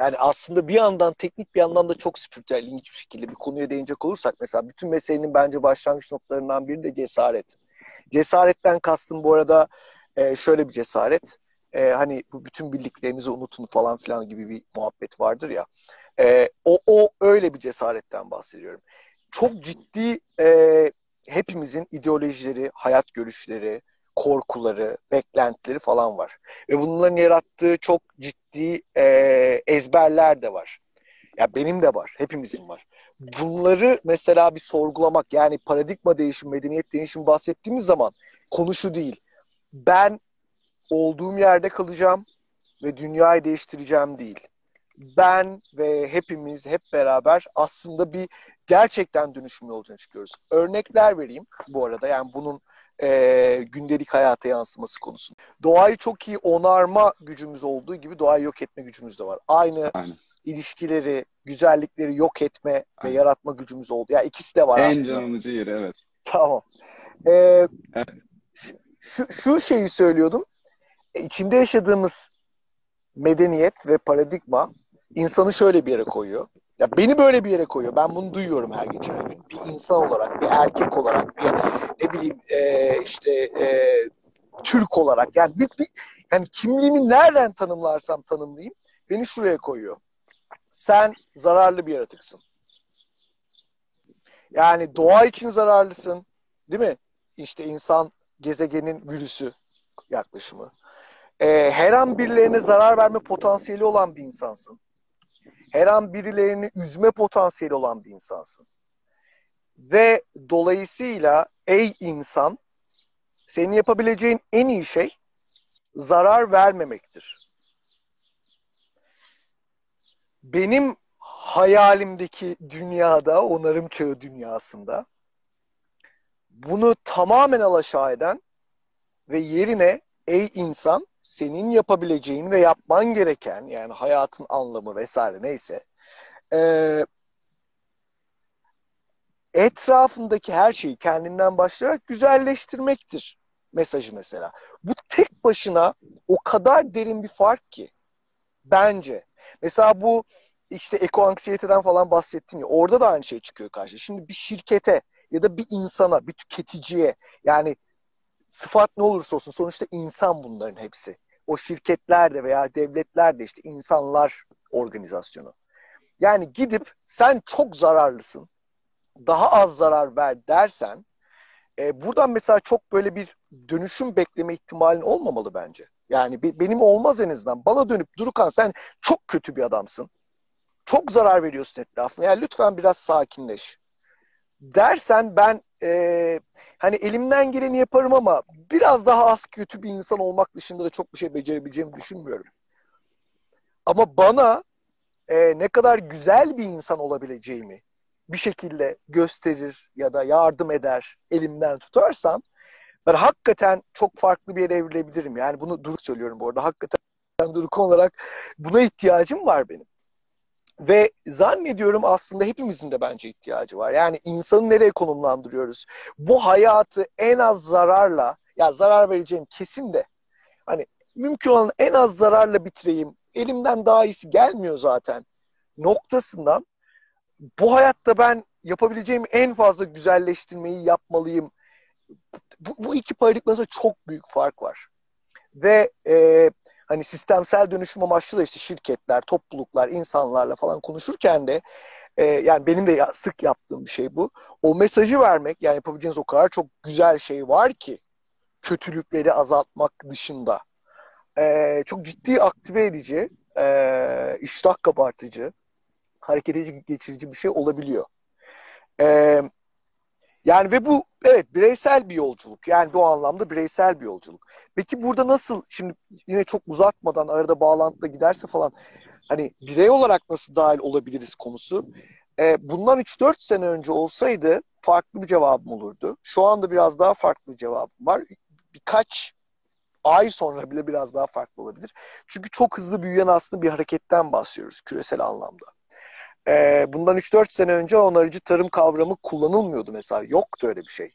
Yani aslında bir yandan teknik bir yandan da çok spiritüel ilginç bir şekilde bir konuya değinecek olursak mesela bütün meselenin bence başlangıç noktalarından biri de cesaret. Cesaretten kastım bu arada e, şöyle bir cesaret. E, hani bu bütün bildiklerinizi unutun falan filan gibi bir muhabbet vardır ya. E, o, o öyle bir cesaretten bahsediyorum. Çok ciddi e, hepimizin ideolojileri, hayat görüşleri, korkuları, beklentileri falan var. Ve bunların yarattığı çok ciddi e, ezberler de var. Ya benim de var, hepimizin var. Bunları mesela bir sorgulamak yani paradigma değişimi, medeniyet değişimi bahsettiğimiz zaman konu şu değil. Ben olduğum yerde kalacağım ve dünyayı değiştireceğim değil. Ben ve hepimiz hep beraber aslında bir gerçekten dönüşüm yolculuğuna çıkıyoruz. Örnekler vereyim bu arada. Yani bunun e, gündelik hayata yansıması konusunda. Doğayı çok iyi onarma gücümüz olduğu gibi doğayı yok etme gücümüz de var. Aynı Aynen. ilişkileri, güzellikleri yok etme Aynen. ve yaratma gücümüz oldu. Ya yani ikisi de var en aslında. En canlıcı yeri evet. Tamam. Ee, evet. Şu, şu şeyi söylüyordum. İçinde yaşadığımız medeniyet ve paradigma insanı şöyle bir yere koyuyor. Ya beni böyle bir yere koyuyor. Ben bunu duyuyorum her geçen gün. Bir insan olarak, bir erkek olarak, bir ne bileyim e, işte e, Türk olarak. Yani bir, bir yani kimliğimi nereden tanımlarsam tanımlayayım beni şuraya koyuyor. Sen zararlı bir yaratıksın. Yani doğa için zararlısın. Değil mi? İşte insan gezegenin virüsü yaklaşımı. Ee, her an birilerine zarar verme potansiyeli olan bir insansın her an birilerini üzme potansiyeli olan bir insansın. Ve dolayısıyla ey insan senin yapabileceğin en iyi şey zarar vermemektir. Benim hayalimdeki dünyada, onarım çağı dünyasında bunu tamamen alaşağı eden ve yerine ey insan senin yapabileceğin ve yapman gereken yani hayatın anlamı vesaire neyse e, etrafındaki her şeyi kendinden başlayarak güzelleştirmektir mesajı mesela. Bu tek başına o kadar derin bir fark ki bence. Mesela bu işte eko anksiyeteden falan bahsettin ya orada da aynı şey çıkıyor karşı. Şimdi bir şirkete ya da bir insana, bir tüketiciye yani sıfat ne olursa olsun sonuçta insan bunların hepsi. O şirketler de veya devletler de işte insanlar organizasyonu. Yani gidip sen çok zararlısın, daha az zarar ver dersen e, buradan mesela çok böyle bir dönüşüm bekleme ihtimalin olmamalı bence. Yani be, benim olmaz en azından. Bana dönüp Durukan sen çok kötü bir adamsın. Çok zarar veriyorsun etrafına. Yani lütfen biraz sakinleş. Dersen ben e, hani elimden geleni yaparım ama biraz daha az kötü bir insan olmak dışında da çok bir şey becerebileceğimi düşünmüyorum. Ama bana e, ne kadar güzel bir insan olabileceğimi bir şekilde gösterir ya da yardım eder, elimden tutarsan ben hakikaten çok farklı bir yere evrilebilirim. Yani bunu dur söylüyorum bu arada. Hakikaten Duruk olarak buna ihtiyacım var benim. Ve zannediyorum aslında hepimizin de bence ihtiyacı var. Yani insanı nereye konumlandırıyoruz? Bu hayatı en az zararla, ya zarar vereceğim kesin de hani mümkün olan en az zararla bitireyim. Elimden daha iyisi gelmiyor zaten noktasından bu hayatta ben yapabileceğim en fazla güzelleştirmeyi yapmalıyım. Bu, bu iki paradigmasında çok büyük fark var. Ve e, hani sistemsel dönüşüm amaçlı da işte şirketler, topluluklar, insanlarla falan konuşurken de e, yani benim de sık yaptığım bir şey bu. O mesajı vermek yani yapabileceğiniz o kadar çok güzel şey var ki kötülükleri azaltmak dışında. E, çok ciddi aktive edici, e, iştah kabartıcı, harekete geçirici bir şey olabiliyor. E, yani ve bu evet bireysel bir yolculuk. Yani bu anlamda bireysel bir yolculuk. Peki burada nasıl şimdi yine çok uzatmadan arada bağlantıda giderse falan hani birey olarak nasıl dahil olabiliriz konusu. E, bundan 3-4 sene önce olsaydı farklı bir cevabım olurdu. Şu anda biraz daha farklı bir cevabım var. Birkaç ay sonra bile biraz daha farklı olabilir. Çünkü çok hızlı büyüyen aslında bir hareketten bahsediyoruz küresel anlamda. E, bundan 3-4 sene önce onarıcı tarım kavramı kullanılmıyordu mesela. Yoktu öyle bir şey.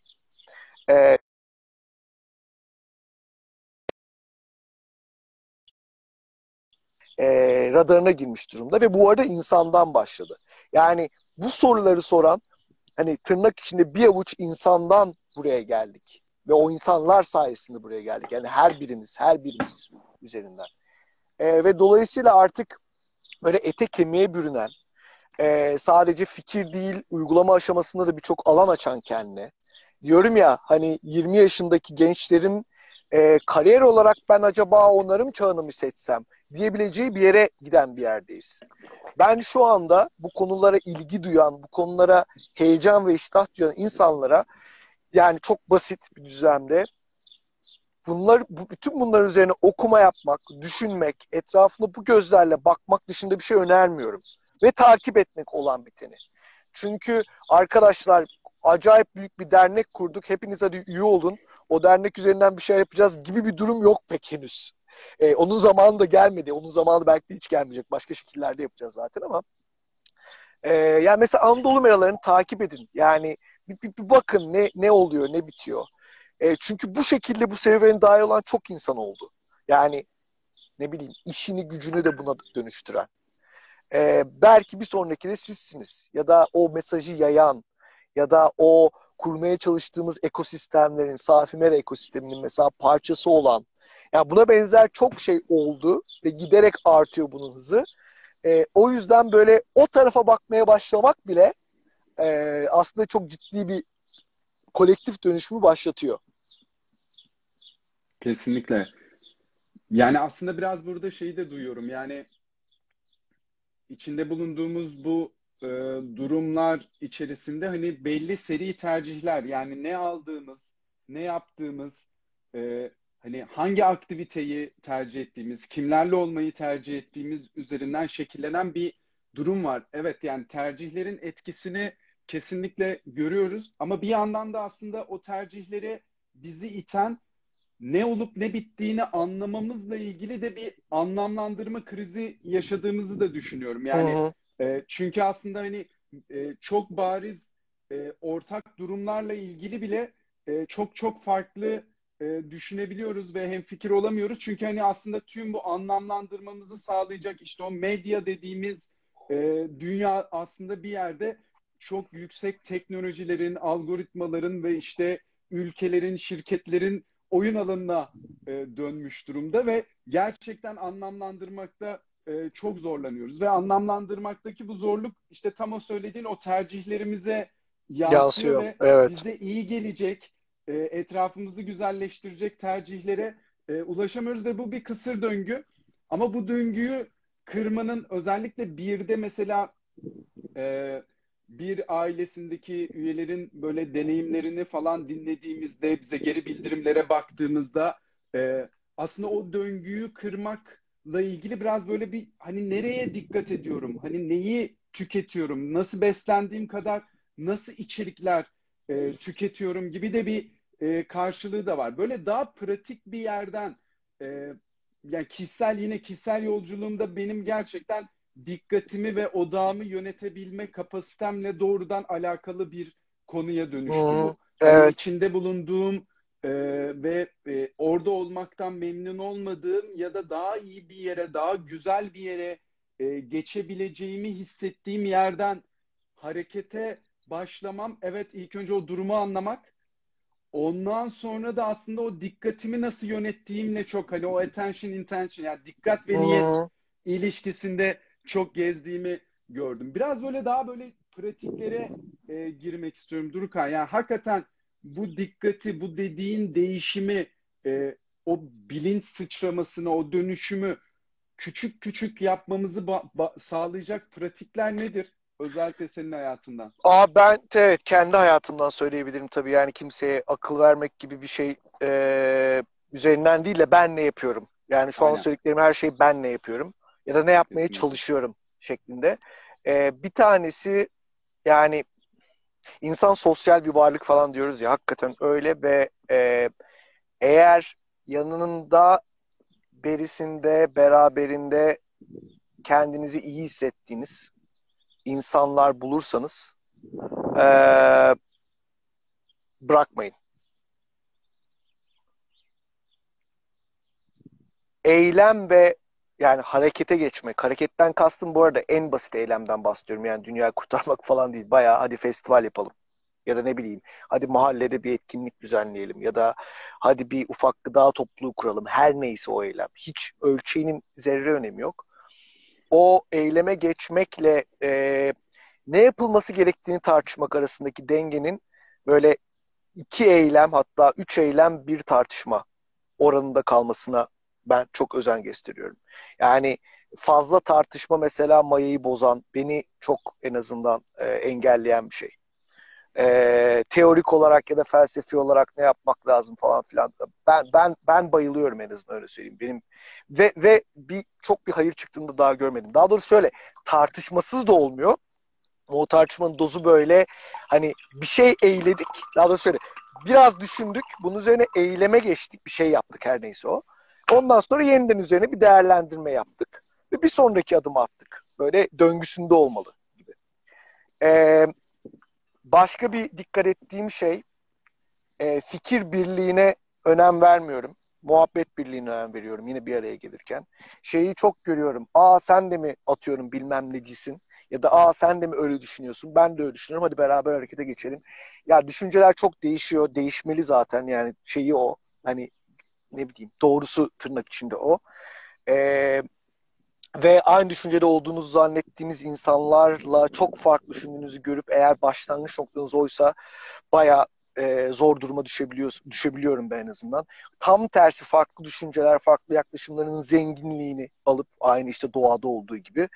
E, e, radarına girmiş durumda ve bu arada insandan başladı. Yani bu soruları soran hani tırnak içinde bir avuç insandan buraya geldik. Ve o insanlar sayesinde buraya geldik. Yani her birimiz, her birimiz üzerinden. E, ve dolayısıyla artık böyle ete kemiğe bürünen, e, sadece fikir değil, uygulama aşamasında da birçok alan açan kendine. Diyorum ya hani 20 yaşındaki gençlerin e, kariyer olarak ben acaba onarım çağını mı seçsem diyebileceği bir yere giden bir yerdeyiz. Ben şu anda bu konulara ilgi duyan, bu konulara heyecan ve iştah duyan insanlara yani çok basit bir düzlemde bunlar bu, bütün bunların üzerine okuma yapmak, düşünmek, etrafına bu gözlerle bakmak dışında bir şey önermiyorum. Ve takip etmek olan biteni. Çünkü arkadaşlar acayip büyük bir dernek kurduk. Hepiniz hadi üye olun. O dernek üzerinden bir şey yapacağız gibi bir durum yok pek henüz. Ee, onun zamanı da gelmedi. Onun zamanı belki de hiç gelmeyecek. Başka şekillerde yapacağız zaten ama. E, yani mesela Anadolu meralarını takip edin. Yani bir, bir, bir bakın ne ne oluyor, ne bitiyor. E, çünkü bu şekilde bu serüvene dahil olan çok insan oldu. Yani ne bileyim işini gücünü de buna dönüştüren. E, belki bir sonraki de sizsiniz. Ya da o mesajı yayan ya da o kurmaya çalıştığımız ekosistemlerin, Safimer ekosisteminin mesela parçası olan yani buna benzer çok şey oldu ve giderek artıyor bunun hızı. E, o yüzden böyle o tarafa bakmaya başlamak bile e, aslında çok ciddi bir kolektif dönüşümü başlatıyor. Kesinlikle. Yani aslında biraz burada şeyi de duyuyorum. Yani içinde bulunduğumuz bu e, durumlar içerisinde hani belli seri tercihler yani ne aldığımız, ne yaptığımız, e, hani hangi aktiviteyi tercih ettiğimiz, kimlerle olmayı tercih ettiğimiz üzerinden şekillenen bir durum var. Evet yani tercihlerin etkisini kesinlikle görüyoruz ama bir yandan da aslında o tercihleri bizi iten ne olup ne bittiğini anlamamızla ilgili de bir anlamlandırma krizi yaşadığımızı da düşünüyorum. Yani hı. E, çünkü aslında hani e, çok bariz e, ortak durumlarla ilgili bile e, çok çok farklı e, düşünebiliyoruz ve hem fikir olamıyoruz. Çünkü hani aslında tüm bu anlamlandırmamızı sağlayacak işte o medya dediğimiz e, dünya aslında bir yerde çok yüksek teknolojilerin, algoritmaların ve işte ülkelerin, şirketlerin oyun alanına e, dönmüş durumda ve gerçekten anlamlandırmakta e, çok zorlanıyoruz ve anlamlandırmaktaki bu zorluk işte tam o söylediğin o tercihlerimize yansıyor, yansıyor. ve evet. bize iyi gelecek, e, etrafımızı güzelleştirecek tercihlere e, ulaşamıyoruz ve bu bir kısır döngü. Ama bu döngüyü kırmanın özellikle birde mesela e, bir ailesindeki üyelerin böyle deneyimlerini falan dinlediğimizde bize geri bildirimlere baktığımızda e, aslında o döngüyü kırmakla ilgili biraz böyle bir hani nereye dikkat ediyorum? Hani neyi tüketiyorum? Nasıl beslendiğim kadar nasıl içerikler e, tüketiyorum gibi de bir e, karşılığı da var. Böyle daha pratik bir yerden e, yani kişisel yine kişisel yolculuğumda benim gerçekten dikkatimi ve odağımı yönetebilme kapasitemle doğrudan alakalı bir konuya dönüştü bu. Evet. Yani içinde bulunduğum e, ve e, orada olmaktan memnun olmadığım ya da daha iyi bir yere, daha güzel bir yere e, geçebileceğimi hissettiğim yerden harekete başlamam. Evet ilk önce o durumu anlamak. Ondan sonra da aslında o dikkatimi nasıl yönettiğimle çok hani o attention intention yani dikkat ve niyet hmm. ilişkisinde çok gezdiğimi gördüm. Biraz böyle daha böyle pratiklere e, girmek istiyorum Durukan. Yani hakikaten bu dikkati, bu dediğin değişimi, e, o bilinç sıçramasını, o dönüşümü küçük küçük yapmamızı sağlayacak pratikler nedir? Özellikle senin hayatından. Aa ben evet kendi hayatımdan söyleyebilirim tabii. Yani kimseye akıl vermek gibi bir şey e, üzerinden değil de ben ne yapıyorum. Yani şu Aynen. an söylediklerim her şeyi ben ne yapıyorum ya da ne yapmaya Kesinlikle. çalışıyorum şeklinde. Ee, bir tanesi yani insan sosyal bir varlık falan diyoruz ya hakikaten öyle ve e, eğer yanında berisinde beraberinde kendinizi iyi hissettiğiniz insanlar bulursanız e, bırakmayın. Eylem ve yani harekete geçmek. Hareketten kastım bu arada en basit eylemden bahsediyorum. Yani dünya kurtarmak falan değil. Bayağı hadi festival yapalım. Ya da ne bileyim hadi mahallede bir etkinlik düzenleyelim. Ya da hadi bir ufak gıda topluluğu kuralım. Her neyse o eylem. Hiç ölçeğinin zerre önemi yok. O eyleme geçmekle e, ne yapılması gerektiğini tartışmak arasındaki dengenin böyle iki eylem hatta üç eylem bir tartışma oranında kalmasına ben çok özen gösteriyorum. Yani fazla tartışma mesela mayayı bozan, beni çok en azından e, engelleyen bir şey. E, teorik olarak ya da felsefi olarak ne yapmak lazım falan filan. Ben ben ben bayılıyorum en azından öyle söyleyeyim. Benim ve ve bir çok bir hayır çıktığını da daha görmedim. Daha doğrusu şöyle tartışmasız da olmuyor. O tartışmanın dozu böyle hani bir şey eğledik. Daha doğrusu şöyle biraz düşündük. Bunun üzerine eyleme geçtik. Bir şey yaptık her neyse o. Ondan sonra yeniden üzerine bir değerlendirme yaptık. Ve bir sonraki adımı attık. Böyle döngüsünde olmalı gibi. Ee, başka bir dikkat ettiğim şey e, fikir birliğine önem vermiyorum. Muhabbet birliğine önem veriyorum yine bir araya gelirken. Şeyi çok görüyorum. Aa sen de mi atıyorum bilmem necisin? Ya da aa sen de mi öyle düşünüyorsun? Ben de öyle düşünüyorum. Hadi beraber harekete geçelim. Ya düşünceler çok değişiyor. Değişmeli zaten yani şeyi o. Hani ne bileyim doğrusu tırnak içinde o. Ee, ve aynı düşüncede olduğunuzu zannettiğiniz insanlarla çok farklı düşündüğünüzü görüp eğer başlangıç noktanız oysa baya e, zor duruma düşebiliyor, düşebiliyorum ben en azından. Tam tersi farklı düşünceler, farklı yaklaşımların zenginliğini alıp aynı işte doğada olduğu gibi.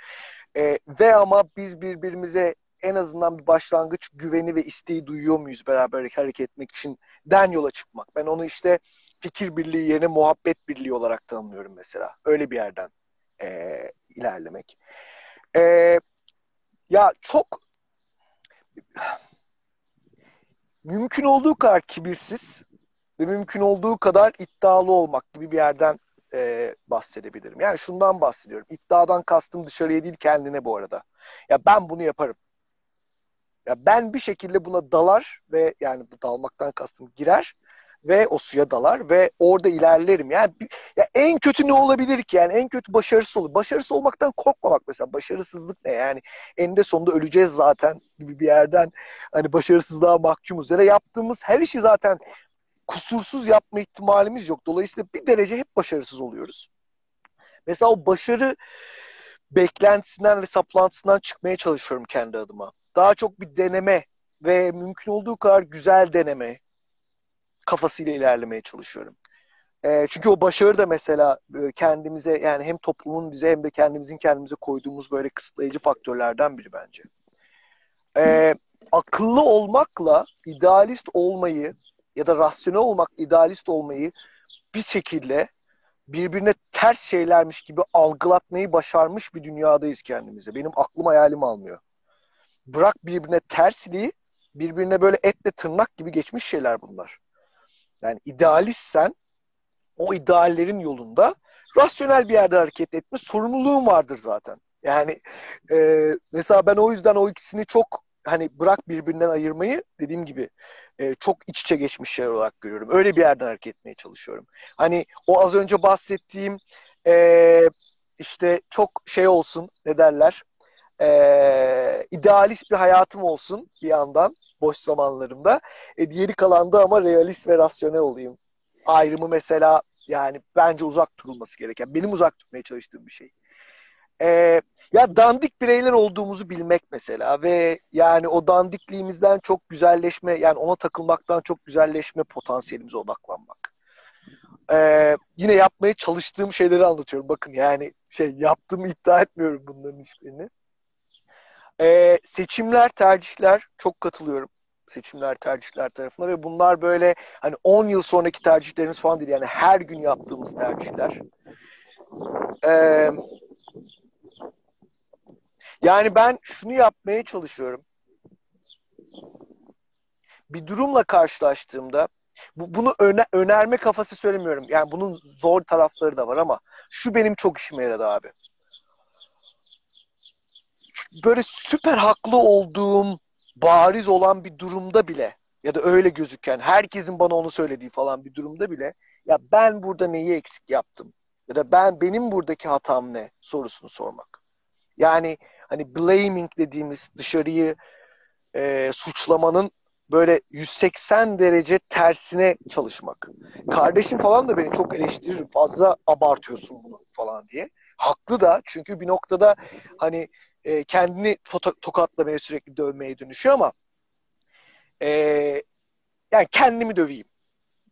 E, ve ama biz birbirimize en azından bir başlangıç güveni ve isteği duyuyor muyuz beraber hareket etmek için den yola çıkmak. Ben onu işte fikir birliği yerine muhabbet birliği olarak tanımlıyorum mesela. Öyle bir yerden e, ilerlemek. E, ya çok mümkün olduğu kadar kibirsiz ve mümkün olduğu kadar iddialı olmak gibi bir yerden e, bahsedebilirim. Yani şundan bahsediyorum. İddiadan kastım dışarıya değil kendine bu arada. Ya ben bunu yaparım. Ya ben bir şekilde buna dalar ve yani bu dalmaktan kastım girer ve o suya dalar ve orada ilerlerim. Yani ya en kötü ne olabilir ki? Yani en kötü başarısız olur. Başarısız olmaktan korkmamak mesela. Başarısızlık ne? Yani eninde sonunda öleceğiz zaten gibi bir yerden hani başarısızlığa mahkumuz. Ya da yaptığımız her işi zaten kusursuz yapma ihtimalimiz yok. Dolayısıyla bir derece hep başarısız oluyoruz. Mesela o başarı beklentisinden ve saplantısından çıkmaya çalışıyorum kendi adıma. Daha çok bir deneme ve mümkün olduğu kadar güzel deneme, kafasıyla ilerlemeye çalışıyorum. E, çünkü o başarı da mesela e, kendimize yani hem toplumun bize hem de kendimizin kendimize koyduğumuz böyle kısıtlayıcı faktörlerden biri bence. E, akıllı olmakla idealist olmayı ya da rasyonel olmak, idealist olmayı bir şekilde birbirine ters şeylermiş gibi algılatmayı başarmış bir dünyadayız kendimize. Benim aklım hayalim almıyor. Bırak birbirine tersliği, birbirine böyle etle tırnak gibi geçmiş şeyler bunlar. Yani idealistsen o ideallerin yolunda rasyonel bir yerde hareket etme sorumluluğun vardır zaten. Yani e, mesela ben o yüzden o ikisini çok hani bırak birbirinden ayırmayı dediğim gibi e, çok iç içe geçmiş şeyler olarak görüyorum. Öyle bir yerden hareket etmeye çalışıyorum. Hani o az önce bahsettiğim e, işte çok şey olsun ne derler e, idealist bir hayatım olsun bir yandan boş zamanlarımda. E, diğeri kalanda ama realist ve rasyonel olayım. Ayrımı mesela yani bence uzak durulması gereken, benim uzak tutmaya çalıştığım bir şey. E, ya dandik bireyler olduğumuzu bilmek mesela ve yani o dandikliğimizden çok güzelleşme, yani ona takılmaktan çok güzelleşme potansiyelimize odaklanmak. Ee, yine yapmaya çalıştığım şeyleri anlatıyorum. Bakın yani şey yaptığımı iddia etmiyorum bunların hiçbirini. Ee, seçimler, tercihler çok katılıyorum. Seçimler, tercihler tarafına ve bunlar böyle hani 10 yıl sonraki tercihlerimiz falan değil. Yani her gün yaptığımız tercihler. Ee, yani ben şunu yapmaya çalışıyorum. Bir durumla karşılaştığımda bu, bunu öne, önerme kafası söylemiyorum. Yani bunun zor tarafları da var ama şu benim çok işime yaradı abi böyle süper haklı olduğum bariz olan bir durumda bile ya da öyle gözüken herkesin bana onu söylediği falan bir durumda bile ya ben burada neyi eksik yaptım? Ya da ben benim buradaki hatam ne sorusunu sormak. Yani hani blaming dediğimiz dışarıyı e, suçlamanın böyle 180 derece tersine çalışmak. Kardeşim falan da beni çok eleştirir. Fazla abartıyorsun bunu falan diye. Haklı da çünkü bir noktada hani e, kendini to- tokatlamaya sürekli dövmeye dönüşüyor ama e, yani kendimi döveyim.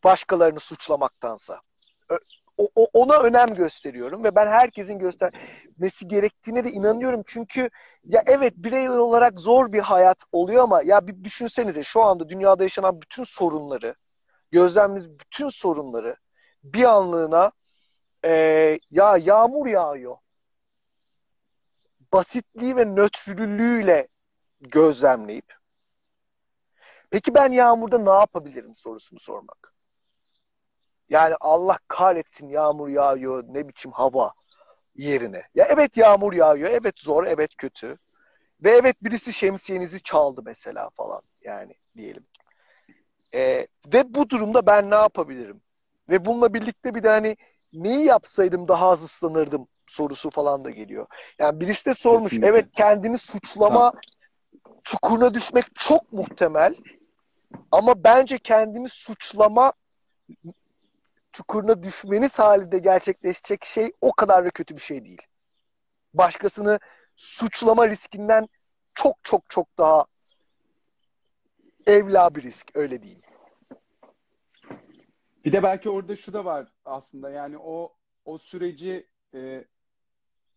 Başkalarını suçlamaktansa. O, o, ona önem gösteriyorum ve ben herkesin göstermesi gerektiğine de inanıyorum. Çünkü ya evet birey olarak zor bir hayat oluyor ama ya bir düşünsenize şu anda dünyada yaşanan bütün sorunları, gözlemimiz bütün sorunları bir anlığına e, ya yağmur yağıyor. Basitliği ve nötrlülüğüyle gözlemleyip peki ben yağmurda ne yapabilirim sorusunu sormak. Yani Allah kahretsin yağmur yağıyor ne biçim hava yerine. Ya evet yağmur yağıyor, evet zor, evet kötü. Ve evet birisi şemsiyenizi çaldı mesela falan yani diyelim. Ee, ve bu durumda ben ne yapabilirim? Ve bununla birlikte bir de hani neyi yapsaydım daha az ıslanırdım sorusu falan da geliyor. Yani birisi de sormuş. Kesinlikle. Evet kendini suçlama çukuruna düşmek çok muhtemel. Ama bence kendini suçlama çukuruna düşmeniz halinde gerçekleşecek şey o kadar da kötü bir şey değil. Başkasını suçlama riskinden çok çok çok daha evla bir risk öyle diyeyim. Bir de belki orada şu da var aslında yani o o süreci e,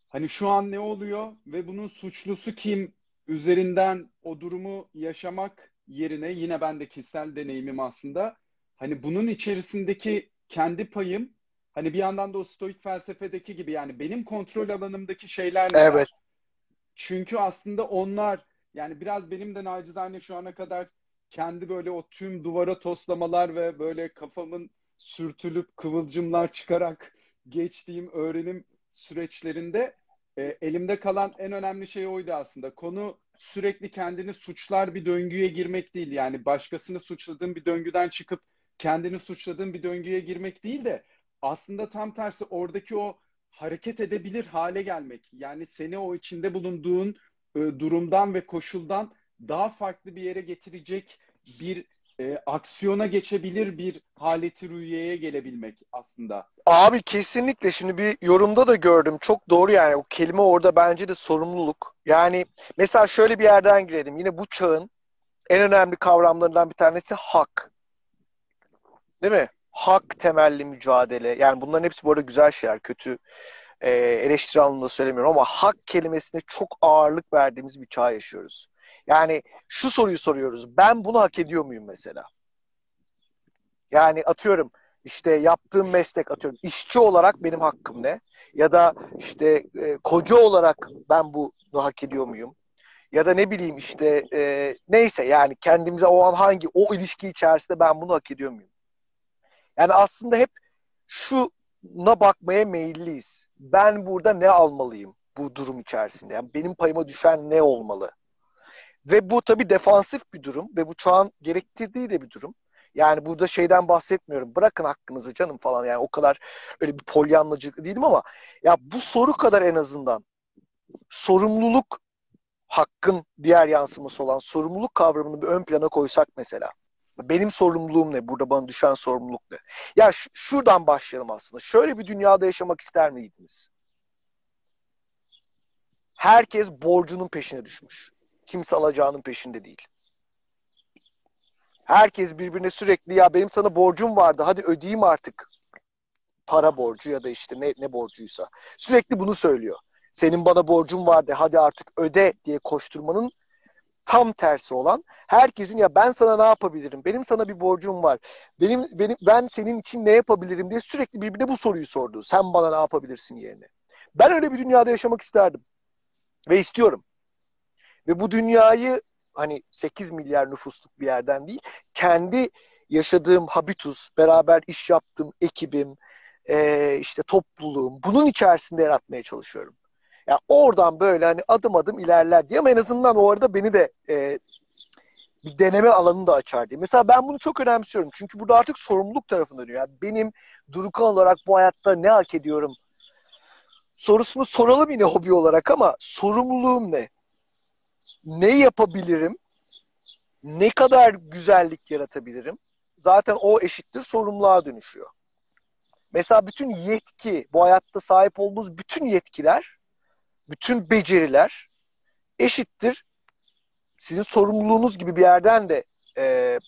hani şu an ne oluyor ve bunun suçlusu kim üzerinden o durumu yaşamak yerine yine ben de kişisel deneyimim aslında hani bunun içerisindeki kendi payım hani bir yandan da o stoik felsefedeki gibi yani benim kontrol alanımdaki şeyler evet. var. Çünkü aslında onlar yani biraz benim de nacizane şu ana kadar kendi böyle o tüm duvara toslamalar ve böyle kafamın sürtülüp kıvılcımlar çıkarak geçtiğim öğrenim süreçlerinde e, elimde kalan en önemli şey oydu aslında. Konu sürekli kendini suçlar bir döngüye girmek değil. Yani başkasını suçladığın bir döngüden çıkıp kendini suçladığın bir döngüye girmek değil de aslında tam tersi oradaki o hareket edebilir hale gelmek. Yani seni o içinde bulunduğun e, durumdan ve koşuldan daha farklı bir yere getirecek bir e, aksiyona geçebilir bir haleti rüyeye gelebilmek aslında. Abi kesinlikle şimdi bir yorumda da gördüm. Çok doğru yani. O kelime orada bence de sorumluluk. Yani mesela şöyle bir yerden girelim. Yine bu çağın en önemli kavramlarından bir tanesi hak. Değil mi? Hak temelli mücadele. Yani bunların hepsi bu arada güzel şeyler. Kötü e, eleştiri anlamında söylemiyorum ama hak kelimesine çok ağırlık verdiğimiz bir çağ yaşıyoruz. Yani şu soruyu soruyoruz. Ben bunu hak ediyor muyum mesela? Yani atıyorum işte yaptığım meslek atıyorum işçi olarak benim hakkım ne? Ya da işte e, koca olarak ben bunu hak ediyor muyum? Ya da ne bileyim işte e, neyse yani kendimize o an hangi o ilişki içerisinde ben bunu hak ediyor muyum? Yani aslında hep şuna bakmaya meyilliyiz. Ben burada ne almalıyım bu durum içerisinde? Yani benim payıma düşen ne olmalı? Ve bu tabii defansif bir durum ve bu çağın gerektirdiği de bir durum. Yani burada şeyden bahsetmiyorum. Bırakın hakkınızı canım falan yani o kadar öyle bir polyanlacı değilim ama ya bu soru kadar en azından sorumluluk hakkın diğer yansıması olan sorumluluk kavramını bir ön plana koysak mesela. Benim sorumluluğum ne? Burada bana düşen sorumluluk ne? Ya şuradan başlayalım aslında. Şöyle bir dünyada yaşamak ister miydiniz? Herkes borcunun peşine düşmüş. Kimse alacağının peşinde değil. Herkes birbirine sürekli ya benim sana borcum vardı hadi ödeyeyim artık. Para borcu ya da işte ne, ne borcuysa. Sürekli bunu söylüyor. Senin bana borcun vardı hadi artık öde diye koşturmanın tam tersi olan herkesin ya ben sana ne yapabilirim? Benim sana bir borcum var. Benim benim ben senin için ne yapabilirim diye sürekli birbirine bu soruyu sordu. Sen bana ne yapabilirsin yerine. Ben öyle bir dünyada yaşamak isterdim. Ve istiyorum. Ve bu dünyayı hani 8 milyar nüfusluk bir yerden değil, kendi yaşadığım habitus, beraber iş yaptığım ekibim, işte topluluğum, bunun içerisinde yaratmaya çalışıyorum. Yani oradan böyle hani adım adım ilerler diye ama en azından o arada beni de e, bir deneme alanını da açar diye. Mesela ben bunu çok önemsiyorum. Çünkü burada artık sorumluluk tarafında dönüyor. Yani benim Durukan olarak bu hayatta ne hak ediyorum sorusunu soralım yine hobi olarak ama sorumluluğum ne? Ne yapabilirim? Ne kadar güzellik yaratabilirim? Zaten o eşittir sorumluluğa dönüşüyor. Mesela bütün yetki, bu hayatta sahip olduğumuz bütün yetkiler, bütün beceriler eşittir. Sizin sorumluluğunuz gibi bir yerden de e,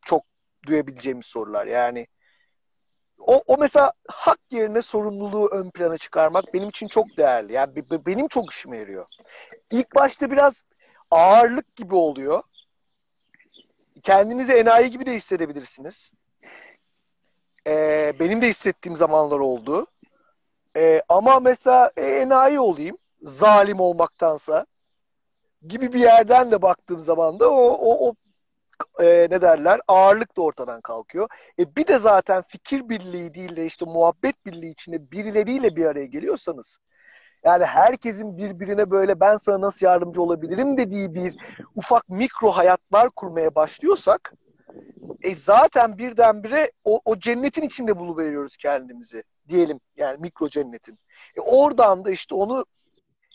çok duyabileceğimiz sorular. Yani o, o mesela hak yerine sorumluluğu ön plana çıkarmak benim için çok değerli. Yani benim çok işime yarıyor. İlk başta biraz ağırlık gibi oluyor. Kendinizi enayi gibi de hissedebilirsiniz. Ee, benim de hissettiğim zamanlar oldu. Ee, ama mesela e, enayi olayım zalim olmaktansa gibi bir yerden de baktığım zaman da o, o, o e, ne derler ağırlık da ortadan kalkıyor. E, bir de zaten fikir birliği değil de işte muhabbet birliği içinde birileriyle bir araya geliyorsanız yani herkesin birbirine böyle ben sana nasıl yardımcı olabilirim dediği bir ufak mikro hayatlar kurmaya başlıyorsak e zaten birdenbire o, o cennetin içinde buluveriyoruz kendimizi diyelim yani mikro cennetin. E oradan da işte onu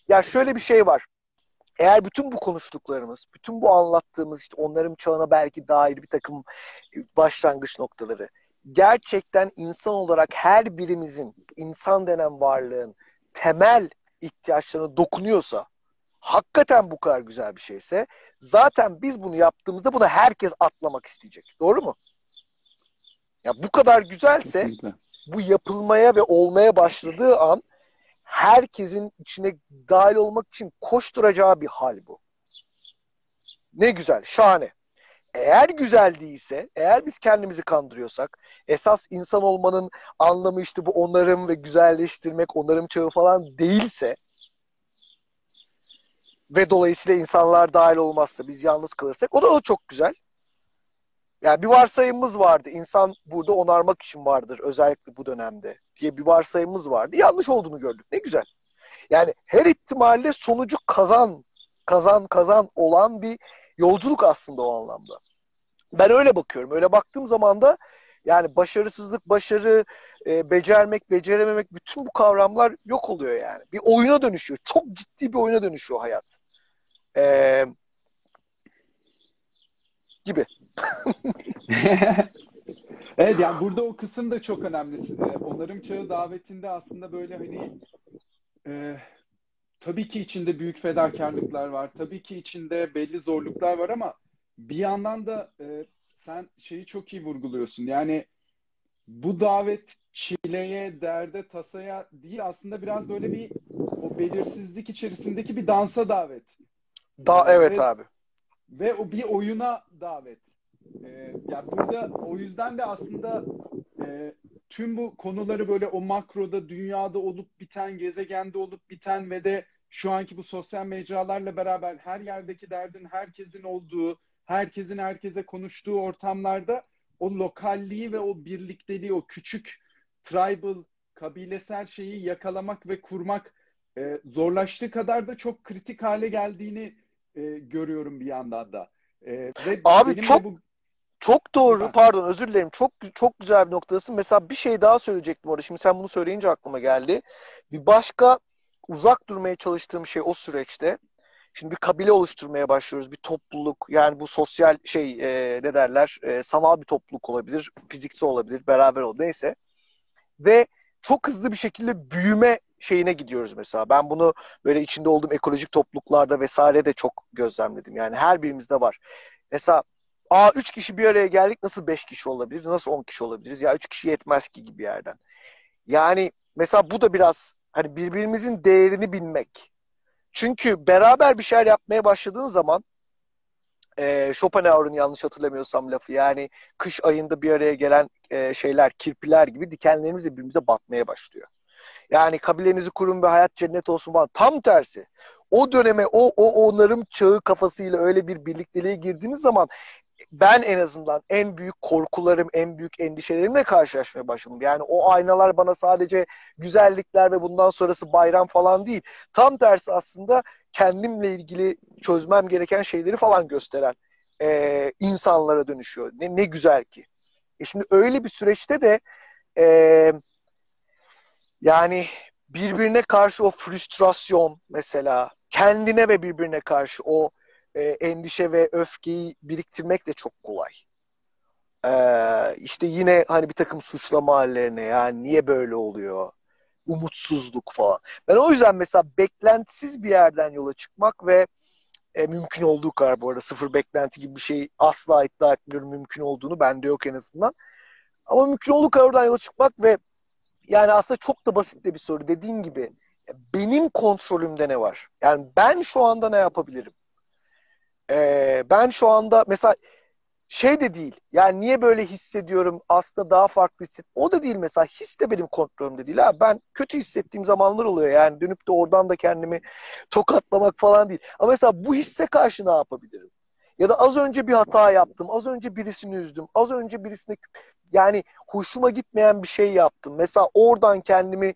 ya şöyle bir şey var. Eğer bütün bu konuştuklarımız, bütün bu anlattığımız işte onların çağına belki dair bir takım başlangıç noktaları gerçekten insan olarak her birimizin insan denen varlığın temel ihtiyaçlarına dokunuyorsa hakikaten bu kadar güzel bir şeyse zaten biz bunu yaptığımızda buna herkes atlamak isteyecek. Doğru mu? Ya bu kadar güzelse Kesinlikle. bu yapılmaya ve olmaya başladığı an herkesin içine dahil olmak için koşturacağı bir hal bu. Ne güzel, şahane. Eğer güzel değilse, eğer biz kendimizi kandırıyorsak, esas insan olmanın anlamı işte bu onarım ve güzelleştirmek, onarım çağı falan değilse ve dolayısıyla insanlar dahil olmazsa, biz yalnız kalırsak o da o çok güzel. Yani bir varsayımımız vardı. İnsan burada onarmak için vardır özellikle bu dönemde diye bir varsayımımız vardı. Yanlış olduğunu gördük. Ne güzel. Yani her ihtimalle sonucu kazan, kazan, kazan olan bir yolculuk aslında o anlamda. Ben öyle bakıyorum. Öyle baktığım zaman da yani başarısızlık, başarı, e, becermek, becerememek bütün bu kavramlar yok oluyor yani. Bir oyuna dönüşüyor. Çok ciddi bir oyuna dönüşüyor hayat. E, gibi. evet yani burada o kısım da çok önemli. E, onarım çağı davetinde aslında böyle hani e, tabii ki içinde büyük fedakarlıklar var. Tabii ki içinde belli zorluklar var ama bir yandan da e, sen şeyi çok iyi vurguluyorsun. Yani bu davet çileye, derde, tasaya değil aslında biraz böyle bir o belirsizlik içerisindeki bir dansa davet. Da evet ve, abi. Ve o bir oyuna davet. Ee, yani burada o yüzden de aslında e, tüm bu konuları böyle o makroda, dünyada olup biten, gezegende olup biten ve de şu anki bu sosyal mecralarla beraber her yerdeki derdin herkesin olduğu, herkesin herkese konuştuğu ortamlarda o lokalliği ve o birlikteliği, o küçük tribal, kabilesel şeyi yakalamak ve kurmak e, zorlaştığı kadar da çok kritik hale geldiğini e, görüyorum bir yandan da. E, ve Abi çok bu... çok doğru. Pardon özür dilerim. Çok çok güzel bir noktadasın. Mesela bir şey daha söyleyecektim orada. Şimdi sen bunu söyleyince aklıma geldi. Bir başka uzak durmaya çalıştığım şey o süreçte Şimdi bir kabile oluşturmaya başlıyoruz. Bir topluluk yani bu sosyal şey e, ne derler e, sanal bir topluluk olabilir, fiziksel olabilir, beraber ol neyse. Ve çok hızlı bir şekilde büyüme şeyine gidiyoruz mesela. Ben bunu böyle içinde olduğum ekolojik topluluklarda vesaire de çok gözlemledim. Yani her birimizde var. Mesela a üç kişi bir araya geldik nasıl beş kişi olabiliriz? Nasıl on kişi olabiliriz? Ya üç kişi yetmez ki gibi yerden. Yani mesela bu da biraz hani birbirimizin değerini bilmek çünkü beraber bir şeyler yapmaya başladığın zaman e, Schopenhauer'ın yanlış hatırlamıyorsam lafı yani kış ayında bir araya gelen e, şeyler, kirpiler gibi dikenlerimiz de birbirimize batmaya başlıyor. Yani kabilenizi kurun ve hayat cennet olsun falan. Tam tersi. O döneme, o, o onarım çağı kafasıyla öyle bir birlikteliğe girdiğiniz zaman ben en azından en büyük korkularım, en büyük endişelerimle karşılaşmaya başladım. Yani o aynalar bana sadece güzellikler ve bundan sonrası bayram falan değil. Tam tersi aslında kendimle ilgili çözmem gereken şeyleri falan gösteren e, insanlara dönüşüyor. Ne, ne güzel ki. E şimdi öyle bir süreçte de e, yani birbirine karşı o frustrasyon mesela kendine ve birbirine karşı o e, endişe ve öfkeyi biriktirmek de çok kolay. Ee, işte yine hani bir takım suçlama hallerine yani niye böyle oluyor? Umutsuzluk falan. Ben o yüzden mesela beklentisiz bir yerden yola çıkmak ve e, mümkün olduğu kadar bu arada sıfır beklenti gibi bir şey asla iddia etmiyorum mümkün olduğunu. Bende yok en azından. Ama mümkün olduğu kadar oradan yola çıkmak ve yani aslında çok da basit de bir soru. Dediğin gibi benim kontrolümde ne var? Yani ben şu anda ne yapabilirim? Ee, ben şu anda mesela şey de değil. Yani niye böyle hissediyorum aslında daha farklı hisset. O da değil mesela. His de benim kontrolümde değil. Ha, ben kötü hissettiğim zamanlar oluyor. Yani dönüp de oradan da kendimi tokatlamak falan değil. Ama mesela bu hisse karşı ne yapabilirim? Ya da az önce bir hata yaptım. Az önce birisini üzdüm. Az önce birisine yani hoşuma gitmeyen bir şey yaptım. Mesela oradan kendimi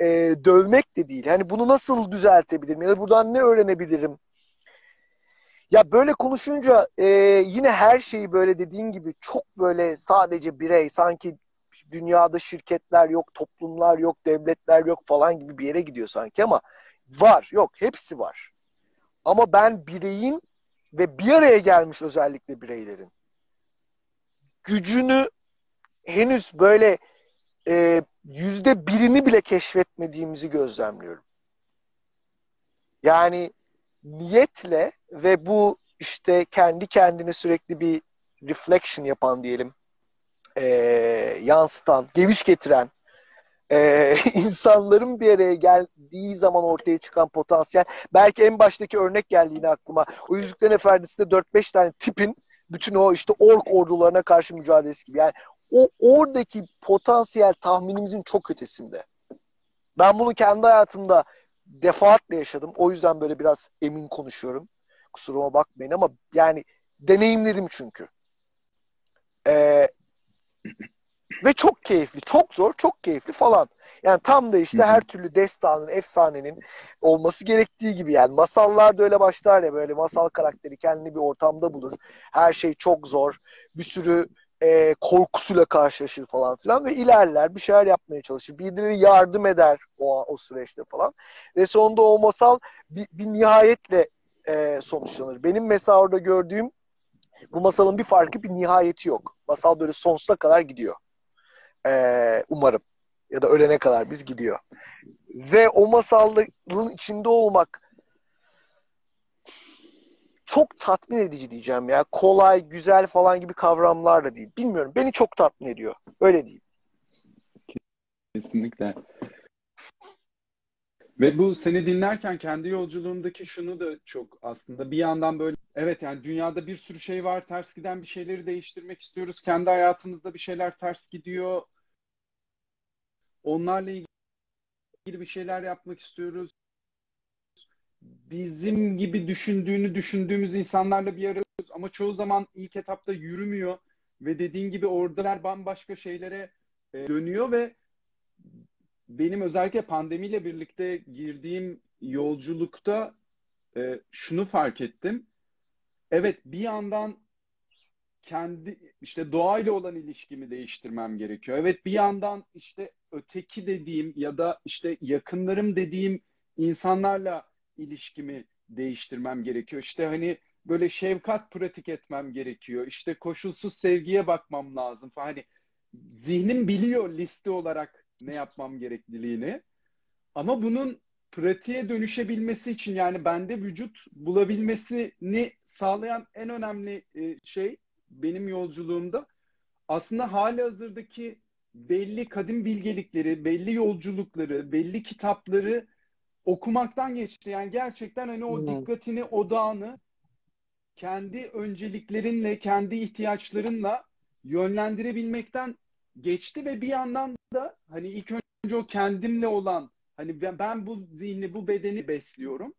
e, dövmek de değil. Hani bunu nasıl düzeltebilirim? Ya da buradan ne öğrenebilirim? Ya böyle konuşunca e, yine her şeyi böyle dediğin gibi çok böyle sadece birey sanki dünyada şirketler yok, toplumlar yok, devletler yok falan gibi bir yere gidiyor sanki ama var, yok, hepsi var. Ama ben bireyin ve bir araya gelmiş özellikle bireylerin gücünü henüz böyle e, yüzde birini bile keşfetmediğimizi gözlemliyorum. Yani niyetle ve bu işte kendi kendine sürekli bir reflection yapan diyelim e, yansıtan, geviş getiren e, insanların bir araya geldiği zaman ortaya çıkan potansiyel belki en baştaki örnek geldiğini aklıma o Yüzüklerin Efendisi'nde 4-5 tane tipin bütün o işte ork ordularına karşı mücadelesi gibi. Yani o oradaki potansiyel tahminimizin çok ötesinde. Ben bunu kendi hayatımda defaatle yaşadım. O yüzden böyle biraz emin konuşuyorum. Kusuruma bakmayın ama yani deneyimlerim çünkü. Ee, ve çok keyifli, çok zor, çok keyifli falan. Yani tam da işte her türlü destanın, efsanenin olması gerektiği gibi yani masallar da öyle başlar ya böyle masal karakteri kendini bir ortamda bulur. Her şey çok zor. Bir sürü e, korkusuyla karşılaşır falan filan ve ilerler bir şeyler yapmaya çalışır. Birileri yardım eder o, o süreçte falan. Ve sonunda o masal bir, bir nihayetle e, sonuçlanır. Benim mesela orada gördüğüm bu masalın bir farkı bir nihayeti yok. Masal böyle sonsuza kadar gidiyor. E, umarım. Ya da ölene kadar biz gidiyor. Ve o masalın içinde olmak çok tatmin edici diyeceğim ya. Kolay, güzel falan gibi kavramlar da değil. Bilmiyorum. Beni çok tatmin ediyor. Öyle değil. Kesinlikle. Ve bu seni dinlerken kendi yolculuğumdaki şunu da çok aslında bir yandan böyle evet yani dünyada bir sürü şey var ters giden bir şeyleri değiştirmek istiyoruz. Kendi hayatımızda bir şeyler ters gidiyor. Onlarla ilgili bir şeyler yapmak istiyoruz bizim gibi düşündüğünü düşündüğümüz insanlarla bir arıyoruz ama çoğu zaman ilk etapta yürümüyor ve dediğin gibi oradalar bambaşka şeylere e, dönüyor ve benim özellikle pandemiyle birlikte girdiğim yolculukta e, şunu fark ettim. Evet bir yandan kendi işte doğayla olan ilişkimi değiştirmem gerekiyor. Evet bir yandan işte öteki dediğim ya da işte yakınlarım dediğim insanlarla ilişkimi değiştirmem gerekiyor. İşte hani böyle şefkat pratik etmem gerekiyor. İşte koşulsuz sevgiye bakmam lazım falan. Hani zihnim biliyor liste olarak ne yapmam gerekliliğini. Ama bunun pratiğe dönüşebilmesi için yani bende vücut bulabilmesini sağlayan en önemli e, şey benim yolculuğumda aslında hali hazırdaki belli kadim bilgelikleri, belli yolculukları, belli kitapları okumaktan geçti. Yani gerçekten hani o dikkatini, odağını kendi önceliklerinle, kendi ihtiyaçlarınla yönlendirebilmekten geçti ve bir yandan da hani ilk önce o kendimle olan hani ben, ben bu zihni, bu bedeni besliyorum.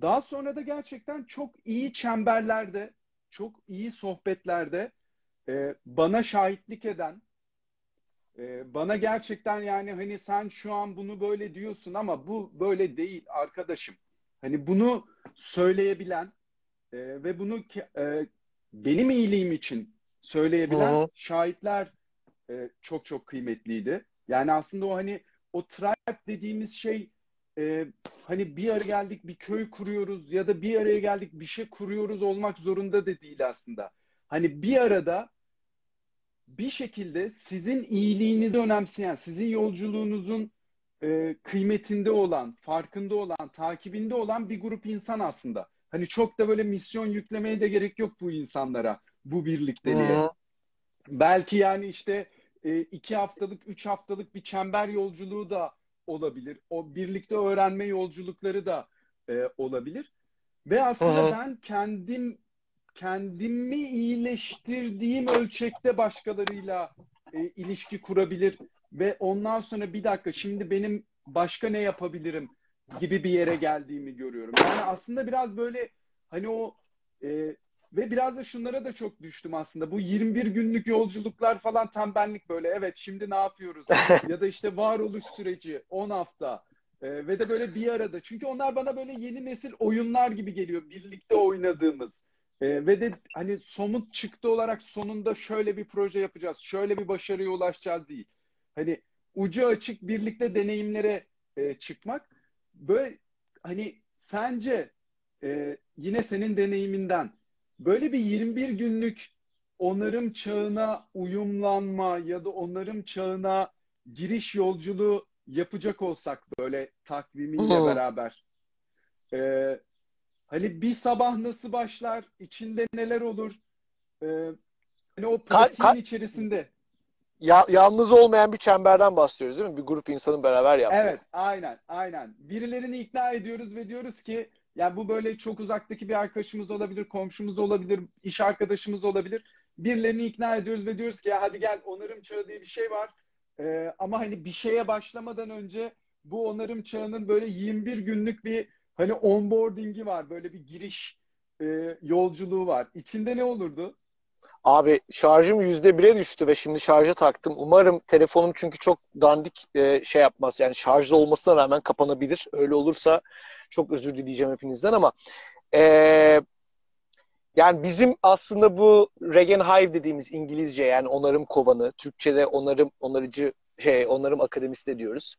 Daha sonra da gerçekten çok iyi çemberlerde, çok iyi sohbetlerde e, bana şahitlik eden, ee, bana gerçekten yani hani sen şu an bunu böyle diyorsun ama bu böyle değil arkadaşım. Hani bunu söyleyebilen e, ve bunu e, benim iyiliğim için söyleyebilen Hı-hı. şahitler e, çok çok kıymetliydi. Yani aslında o hani o tribe dediğimiz şey e, hani bir araya geldik bir köy kuruyoruz ya da bir araya geldik bir şey kuruyoruz olmak zorunda da değil aslında. Hani bir arada bir şekilde sizin iyiliğinizi önemseyen, sizin yolculuğunuzun e, kıymetinde olan, farkında olan, takibinde olan bir grup insan aslında. Hani çok da böyle misyon yüklemeye de gerek yok bu insanlara, bu birlikteliğe. Hı-hı. Belki yani işte e, iki haftalık, üç haftalık bir çember yolculuğu da olabilir. O birlikte öğrenme yolculukları da e, olabilir. Ve aslında Hı-hı. ben kendim kendimi iyileştirdiğim ölçekte başkalarıyla e, ilişki kurabilir ve ondan sonra bir dakika şimdi benim başka ne yapabilirim gibi bir yere geldiğimi görüyorum. Yani aslında biraz böyle hani o e, ve biraz da şunlara da çok düştüm aslında. Bu 21 günlük yolculuklar falan tembellik böyle. Evet şimdi ne yapıyoruz? ya da işte varoluş süreci 10 hafta. E, ve de böyle bir arada. Çünkü onlar bana böyle yeni nesil oyunlar gibi geliyor. Birlikte oynadığımız. E, ve de hani somut çıktı olarak sonunda şöyle bir proje yapacağız. Şöyle bir başarıya ulaşacağız değil. Hani ucu açık birlikte deneyimlere e, çıkmak. Böyle hani sence e, yine senin deneyiminden böyle bir 21 günlük onarım çağına uyumlanma ya da onarım çağına giriş yolculuğu yapacak olsak böyle takvimiyle hmm. beraber e, hani bir sabah nasıl başlar içinde neler olur e, hani o pratiğin içerisinde ya, yalnız olmayan bir çemberden bahsediyoruz değil mi? Bir grup insanın beraber yaptığı. Evet, aynen, aynen. Birilerini ikna ediyoruz ve diyoruz ki yani bu böyle çok uzaktaki bir arkadaşımız olabilir, komşumuz olabilir, iş arkadaşımız olabilir. Birilerini ikna ediyoruz ve diyoruz ki ya hadi gel onarım çağı diye bir şey var. Ee, ama hani bir şeye başlamadan önce bu onarım çağının böyle 21 günlük bir hani onboarding'i var. Böyle bir giriş e, yolculuğu var. İçinde ne olurdu? Abi şarjım yüzde bire düştü ve şimdi şarja taktım. Umarım telefonum çünkü çok dandik e, şey yapmaz. Yani şarjlı olmasına rağmen kapanabilir. Öyle olursa çok özür dileyeceğim hepinizden ama e, yani bizim aslında bu Regenhive dediğimiz İngilizce yani onarım kovanı, Türkçe'de onarım onarıcı şey onarım akademisi de diyoruz.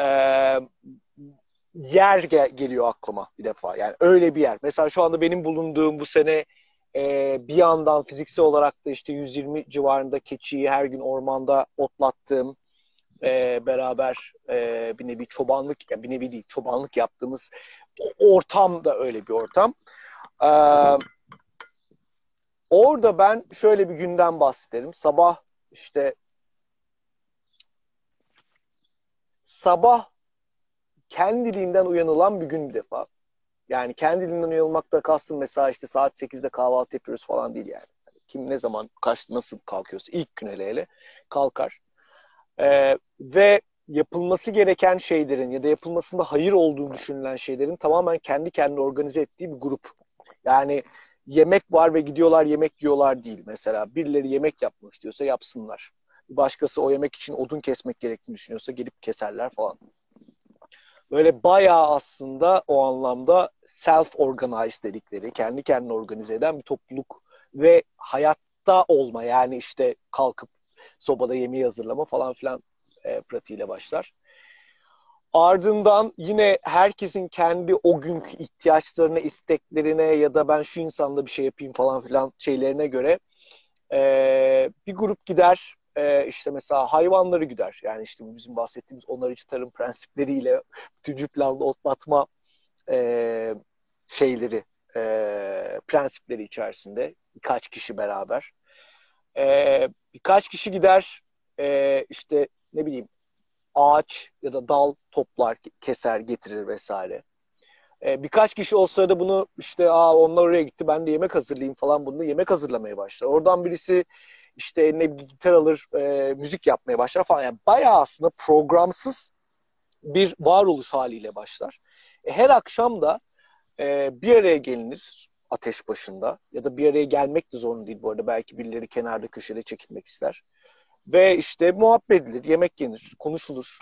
E, yer ge- geliyor aklıma bir defa. Yani öyle bir yer. Mesela şu anda benim bulunduğum bu sene e, bir yandan fiziksel olarak da işte 120 civarında keçiyi her gün ormanda otlattığım e, beraber e, bir nevi çobanlık, yani bir nevi değil çobanlık yaptığımız ortam da öyle bir ortam. E, orada ben şöyle bir günden bahsederim. Sabah işte sabah kendiliğinden uyanılan bir gün bir defa. Yani kendiliğinden uyanılmakta kastım mesela işte saat 8'de kahvaltı yapıyoruz falan değil yani. Kim ne zaman kaç nasıl kalkıyorsa ilk gün hele hele kalkar. Ee, ve yapılması gereken şeylerin ya da yapılmasında hayır olduğunu düşünülen şeylerin tamamen kendi kendine organize ettiği bir grup. Yani yemek var ve gidiyorlar yemek yiyorlar değil. Mesela birileri yemek yapmak istiyorsa yapsınlar. Başkası o yemek için odun kesmek gerektiğini düşünüyorsa gelip keserler falan. Böyle bayağı aslında o anlamda self-organized dedikleri, kendi kendini organize eden bir topluluk ve hayatta olma yani işte kalkıp sobada yemeği hazırlama falan filan e, pratiğiyle başlar. Ardından yine herkesin kendi o günkü ihtiyaçlarına, isteklerine ya da ben şu insanla bir şey yapayım falan filan şeylerine göre e, bir grup gider e, işte mesela hayvanları güder. Yani işte bizim bahsettiğimiz onarıcı tarım prensipleriyle bütüncül planlı otlatma e, şeyleri, e, prensipleri içerisinde birkaç kişi beraber. E, birkaç kişi gider e, işte ne bileyim ağaç ya da dal toplar, keser, getirir vesaire. E, birkaç kişi o sırada bunu işte aa onlar oraya gitti ben de yemek hazırlayayım falan bunu yemek hazırlamaya başlar. Oradan birisi işte eline bir gitar alır, e, müzik yapmaya başlar falan. Yani bayağı aslında programsız bir varoluş haliyle başlar. E, her akşam da e, bir araya gelinir ateş başında ya da bir araya gelmek de zorunda değil bu arada. Belki birileri kenarda köşede çekilmek ister. Ve işte muhabbet edilir, yemek yenir, konuşulur.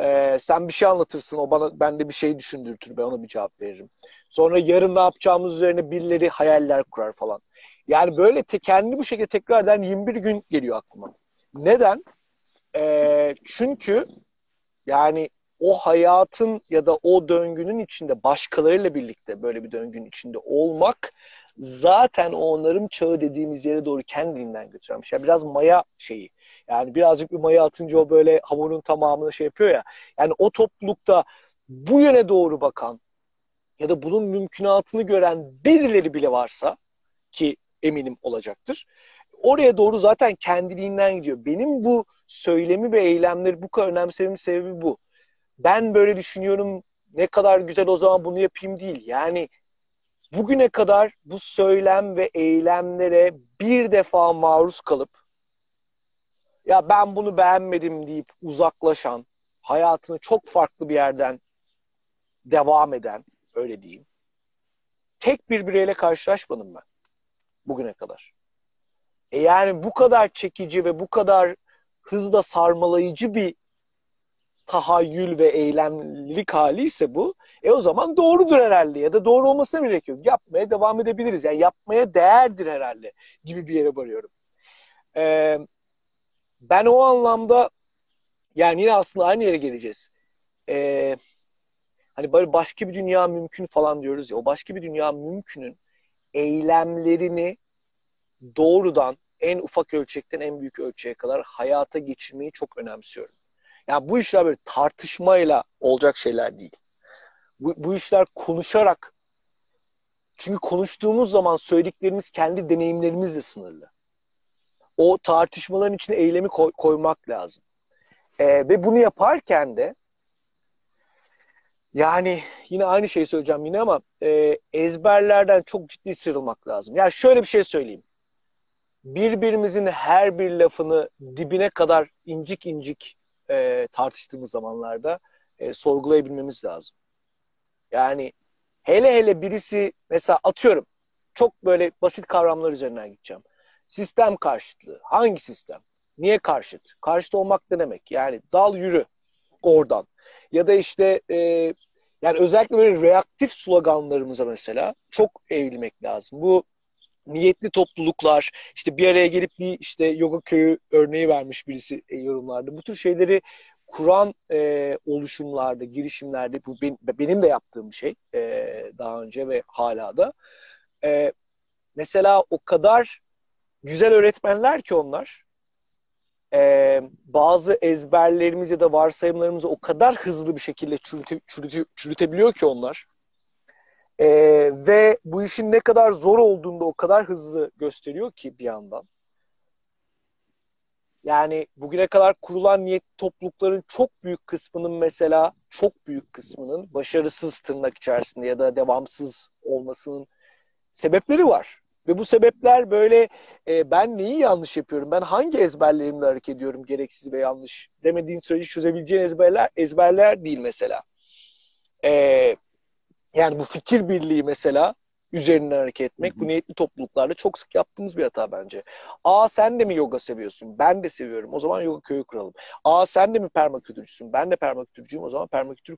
Ee, sen bir şey anlatırsın, o bana ben de bir şey düşündürtür, ben ona bir cevap veririm. Sonra yarın ne yapacağımız üzerine birileri hayaller kurar falan. Yani böyle te, kendi bu şekilde tekrardan 21 gün geliyor aklıma. Neden? Ee, çünkü Yani o hayatın ya da o döngünün içinde başkalarıyla birlikte böyle bir döngünün içinde olmak zaten o onarım çağı dediğimiz yere doğru kendiliğinden götürüyormuş. Yani biraz maya şeyi. Yani birazcık bir maya atınca o böyle hamurun tamamını şey yapıyor ya. Yani o toplulukta bu yöne doğru bakan ya da bunun mümkünatını gören birileri bile varsa ki eminim olacaktır. Oraya doğru zaten kendiliğinden gidiyor. Benim bu söylemi ve eylemleri bu kadar önemsememin sebebi bu. Ben böyle düşünüyorum ne kadar güzel o zaman bunu yapayım değil. Yani bugüne kadar bu söylem ve eylemlere bir defa maruz kalıp ya ben bunu beğenmedim deyip uzaklaşan, hayatını çok farklı bir yerden devam eden, öyle diyeyim. Tek bir bireyle karşılaşmadım ben bugüne kadar. E yani bu kadar çekici ve bu kadar hızla sarmalayıcı bir tahayyül ve eylemlilik hali ise bu. E o zaman doğrudur herhalde ya da doğru olmasına gerek yok. Yapmaya devam edebiliriz. Yani yapmaya değerdir herhalde gibi bir yere varıyorum. Ee, ben o anlamda yani yine aslında aynı yere geleceğiz. Ee, hani böyle başka bir dünya mümkün falan diyoruz ya. O başka bir dünya mümkünün eylemlerini doğrudan en ufak ölçekten en büyük ölçeğe kadar hayata geçirmeyi çok önemsiyorum. Yani bu işler böyle tartışmayla olacak şeyler değil. Bu, bu işler konuşarak çünkü konuştuğumuz zaman söylediklerimiz kendi deneyimlerimizle sınırlı. O tartışmaların içine eylemi koy, koymak lazım. Ee, ve bunu yaparken de yani yine aynı şeyi söyleyeceğim yine ama e, ezberlerden çok ciddi sıyrılmak lazım. Ya yani şöyle bir şey söyleyeyim. Birbirimizin her bir lafını dibine kadar incik incik e, tartıştığımız zamanlarda e, sorgulayabilmemiz lazım. Yani hele hele birisi mesela atıyorum çok böyle basit kavramlar üzerinden gideceğim. Sistem karşıtlığı. Hangi sistem? Niye karşıt? Karşıt olmak ne demek? Yani dal yürü oradan. Ya da işte e, yani özellikle böyle reaktif sloganlarımıza mesela çok eğilmek lazım. Bu niyetli topluluklar işte bir araya gelip bir işte yoga köyü örneği vermiş birisi e, yorumlarda. Bu tür şeyleri kuran e, oluşumlarda, girişimlerde bu benim, benim de yaptığım şey e, daha önce ve hala da. E, mesela o kadar güzel öğretmenler ki onlar e, bazı ezberlerimiz ya da varsayımlarımızı o kadar hızlı bir şekilde çürüte, çürüte, çürütebiliyor ki onlar. E, ve bu işin ne kadar zor olduğunu o kadar hızlı gösteriyor ki bir yandan. Yani bugüne kadar kurulan niyet toplulukların çok büyük kısmının mesela çok büyük kısmının başarısız tırnak içerisinde ya da devamsız olmasının sebepleri var. Ve bu sebepler böyle e, ben neyi yanlış yapıyorum, ben hangi ezberlerimle hareket ediyorum gereksiz ve yanlış demediğin sürece çözebileceğin ezberler, ezberler değil mesela. E, yani bu fikir birliği mesela üzerinden hareket etmek bu niyetli topluluklarda çok sık yaptığımız bir hata bence. Aa sen de mi yoga seviyorsun? Ben de seviyorum. O zaman yoga köyü kuralım. Aa sen de mi permakültürcüsün? Ben de permakültürcüyüm. O zaman permakültür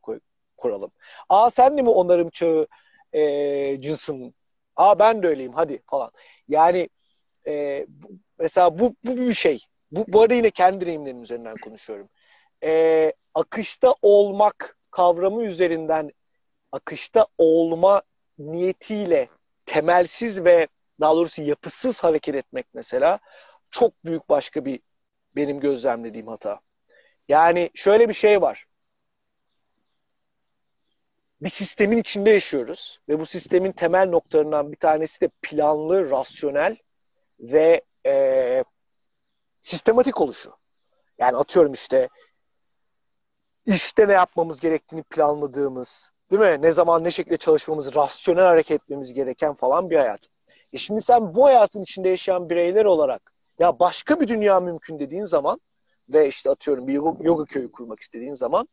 kuralım. Aa sen de mi onarım çağı e, cısın? Aa ben de öyleyim hadi falan. Yani e, mesela bu, bu bir şey. Bu, bu arada yine kendi deneyimlerim üzerinden konuşuyorum. E, akışta olmak kavramı üzerinden akışta olma niyetiyle temelsiz ve daha doğrusu yapısız hareket etmek mesela çok büyük başka bir benim gözlemlediğim hata. Yani şöyle bir şey var. Bir sistemin içinde yaşıyoruz ve bu sistemin temel noktalarından bir tanesi de planlı, rasyonel ve e, sistematik oluşu. Yani atıyorum işte işte ne yapmamız gerektiğini planladığımız, Değil mi? Ne zaman ne şekilde çalışmamız, rasyonel hareket etmemiz gereken falan bir hayat. E şimdi sen bu hayatın içinde yaşayan bireyler olarak ya başka bir dünya mümkün dediğin zaman ve işte atıyorum bir yoga, yoga köyü kurmak istediğin zaman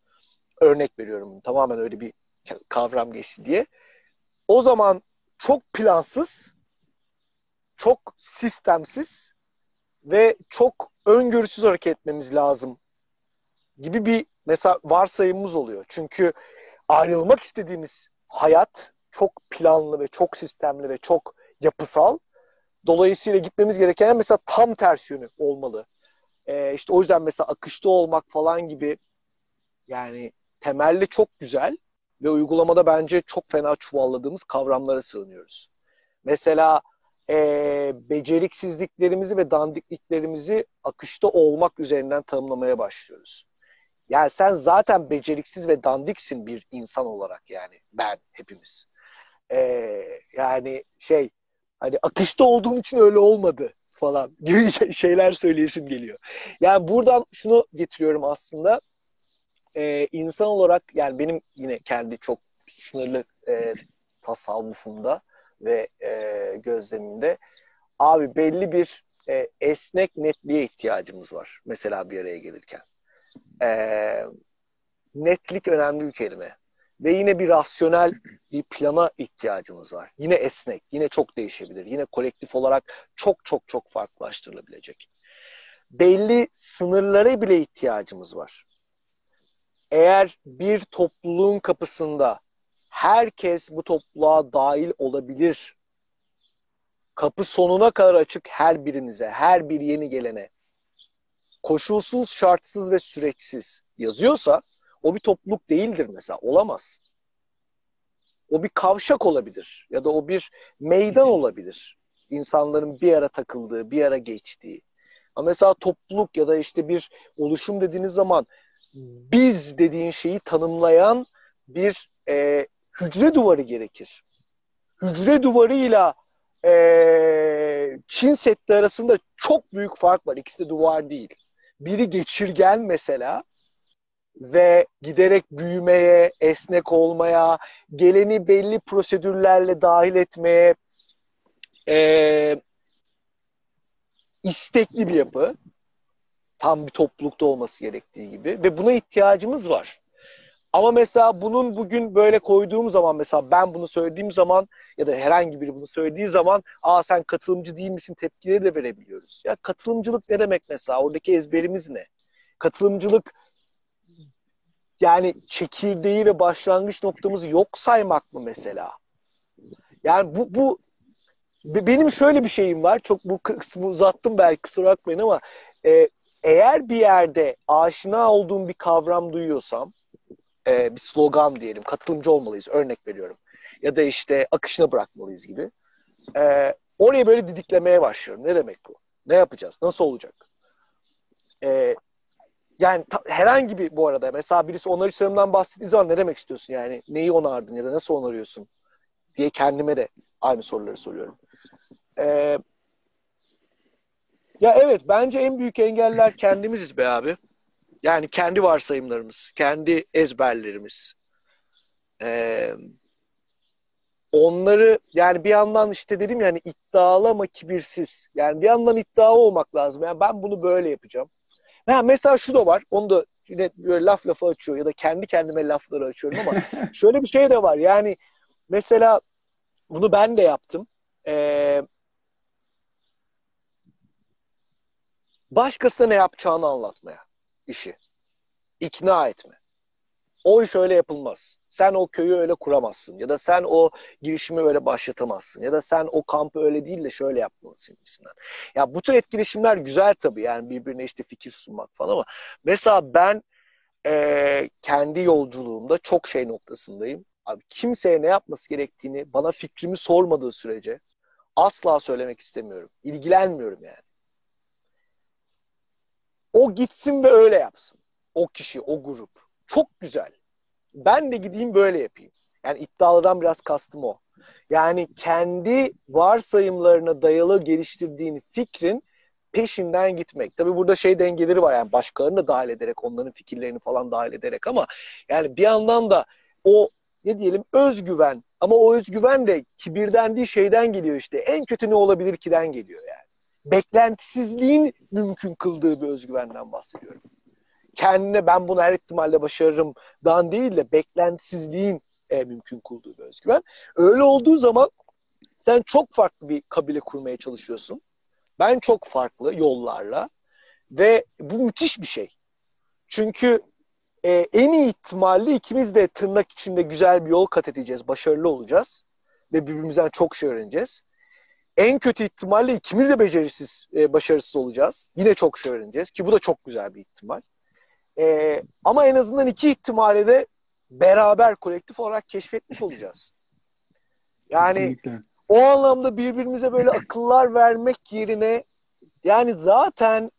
örnek veriyorum tamamen öyle bir kavram geçti diye. O zaman çok plansız, çok sistemsiz ve çok öngörüsüz hareket etmemiz lazım gibi bir mesela varsayımımız oluyor. Çünkü ayrılmak istediğimiz hayat çok planlı ve çok sistemli ve çok yapısal. Dolayısıyla gitmemiz gereken mesela tam ters yönü olmalı. Ee, işte o yüzden mesela akışta olmak falan gibi Yani temelli çok güzel ve uygulamada bence çok fena çuvalladığımız kavramlara sığınıyoruz. Mesela e, beceriksizliklerimizi ve dandikliklerimizi akışta olmak üzerinden tanımlamaya başlıyoruz. Yani sen zaten beceriksiz ve dandiksin bir insan olarak yani ben hepimiz. Ee, yani şey hani akışta olduğum için öyle olmadı falan gibi şeyler söyleyesim geliyor. Yani buradan şunu getiriyorum aslında. Ee, insan olarak yani benim yine kendi çok sınırlı e, tasavvufumda ve e, gözlemimde abi belli bir e, esnek netliğe ihtiyacımız var. Mesela bir araya gelirken. E, netlik önemli bir kelime. Ve yine bir rasyonel bir plana ihtiyacımız var. Yine esnek, yine çok değişebilir. Yine kolektif olarak çok çok çok farklılaştırılabilecek. Belli sınırlara bile ihtiyacımız var. Eğer bir topluluğun kapısında herkes bu topluluğa dahil olabilir. Kapı sonuna kadar açık her birinize, her bir yeni gelene. Koşulsuz, şartsız ve süreksiz yazıyorsa o bir topluluk değildir mesela. Olamaz. O bir kavşak olabilir ya da o bir meydan olabilir. İnsanların bir ara takıldığı, bir ara geçtiği. Ama mesela topluluk ya da işte bir oluşum dediğiniz zaman biz dediğin şeyi tanımlayan bir e, hücre duvarı gerekir. Hücre duvarıyla e, Çin Seddi arasında çok büyük fark var. İkisi de duvar değil. Biri geçirgen mesela ve giderek büyümeye, esnek olmaya, geleni belli prosedürlerle dahil etmeye e, istekli bir yapı. Tam bir toplulukta olması gerektiği gibi. Ve buna ihtiyacımız var. Ama mesela bunun bugün böyle koyduğum zaman mesela ben bunu söylediğim zaman ya da herhangi biri bunu söylediği zaman aa sen katılımcı değil misin tepkileri de verebiliyoruz. Ya katılımcılık ne demek mesela? Oradaki ezberimiz ne? Katılımcılık yani çekirdeği ve başlangıç noktamızı yok saymak mı mesela? Yani bu, bu benim şöyle bir şeyim var. Çok bu kısmı uzattım belki kusura bakmayın ama e, eğer bir yerde aşina olduğum bir kavram duyuyorsam e, bir slogan diyelim katılımcı olmalıyız örnek veriyorum. Ya da işte akışına bırakmalıyız gibi. E, oraya böyle didiklemeye başlıyorum. Ne demek bu? Ne yapacağız? Nasıl olacak? E, yani ta, herhangi bir bu arada mesela birisi onarışlarımdan bahsettiği zaman ne demek istiyorsun yani? Neyi onardın ya da nasıl onarıyorsun? diye kendime de aynı soruları soruyorum. Ee, ya evet bence en büyük engeller kendimiziz be abi. Yani kendi varsayımlarımız, kendi ezberlerimiz. Ee, onları yani bir yandan işte dedim yani iddialı ama kibirsiz. Yani bir yandan iddialı olmak lazım. Yani ben bunu böyle yapacağım. Ha, mesela şu da var. Onu da yine böyle laf lafa açıyor ya da kendi kendime lafları açıyorum ama şöyle bir şey de var. Yani mesela bunu ben de yaptım. Ee, başkasına ne yapacağını anlatmaya işi. İkna etme. O iş öyle yapılmaz. Sen o köyü öyle kuramazsın. Ya da sen o girişimi öyle başlatamazsın. Ya da sen o kampı öyle değil de şöyle yapmalısın gibisinden. Ya bu tür etkileşimler güzel tabii. Yani birbirine işte fikir sunmak falan ama mesela ben e, kendi yolculuğumda çok şey noktasındayım. Abi kimseye ne yapması gerektiğini bana fikrimi sormadığı sürece asla söylemek istemiyorum. İlgilenmiyorum yani. O gitsin ve öyle yapsın. O kişi, o grup. Çok güzel. Ben de gideyim böyle yapayım. Yani iddialıdan biraz kastım o. Yani kendi varsayımlarına dayalı geliştirdiğin fikrin peşinden gitmek. Tabii burada şey dengeleri var yani başkalarını da dahil ederek, onların fikirlerini falan dahil ederek ama yani bir yandan da o ne diyelim özgüven ama o özgüven de kibirden değil şeyden geliyor işte. En kötü ne olabilir ki'den geliyor yani. Beklentisizliğin mümkün kıldığı bir özgüvenden bahsediyorum kendine ben bunu her ihtimalle başarırım dan değil de beklentisizliğin e, mümkün kıldığı bir özgüven. Öyle olduğu zaman sen çok farklı bir kabile kurmaya çalışıyorsun. Ben çok farklı yollarla ve bu müthiş bir şey. Çünkü e, en iyi ihtimalle ikimiz de tırnak içinde güzel bir yol kat edeceğiz, başarılı olacağız ve birbirimizden çok şey öğreneceğiz. En kötü ihtimalle ikimiz de becerisiz, e, başarısız olacağız. Yine çok şey öğreneceğiz ki bu da çok güzel bir ihtimal. E, ama en azından iki ihtimali de beraber kolektif olarak keşfetmiş olacağız. Yani Kesinlikle. o anlamda birbirimize böyle akıllar vermek yerine yani zaten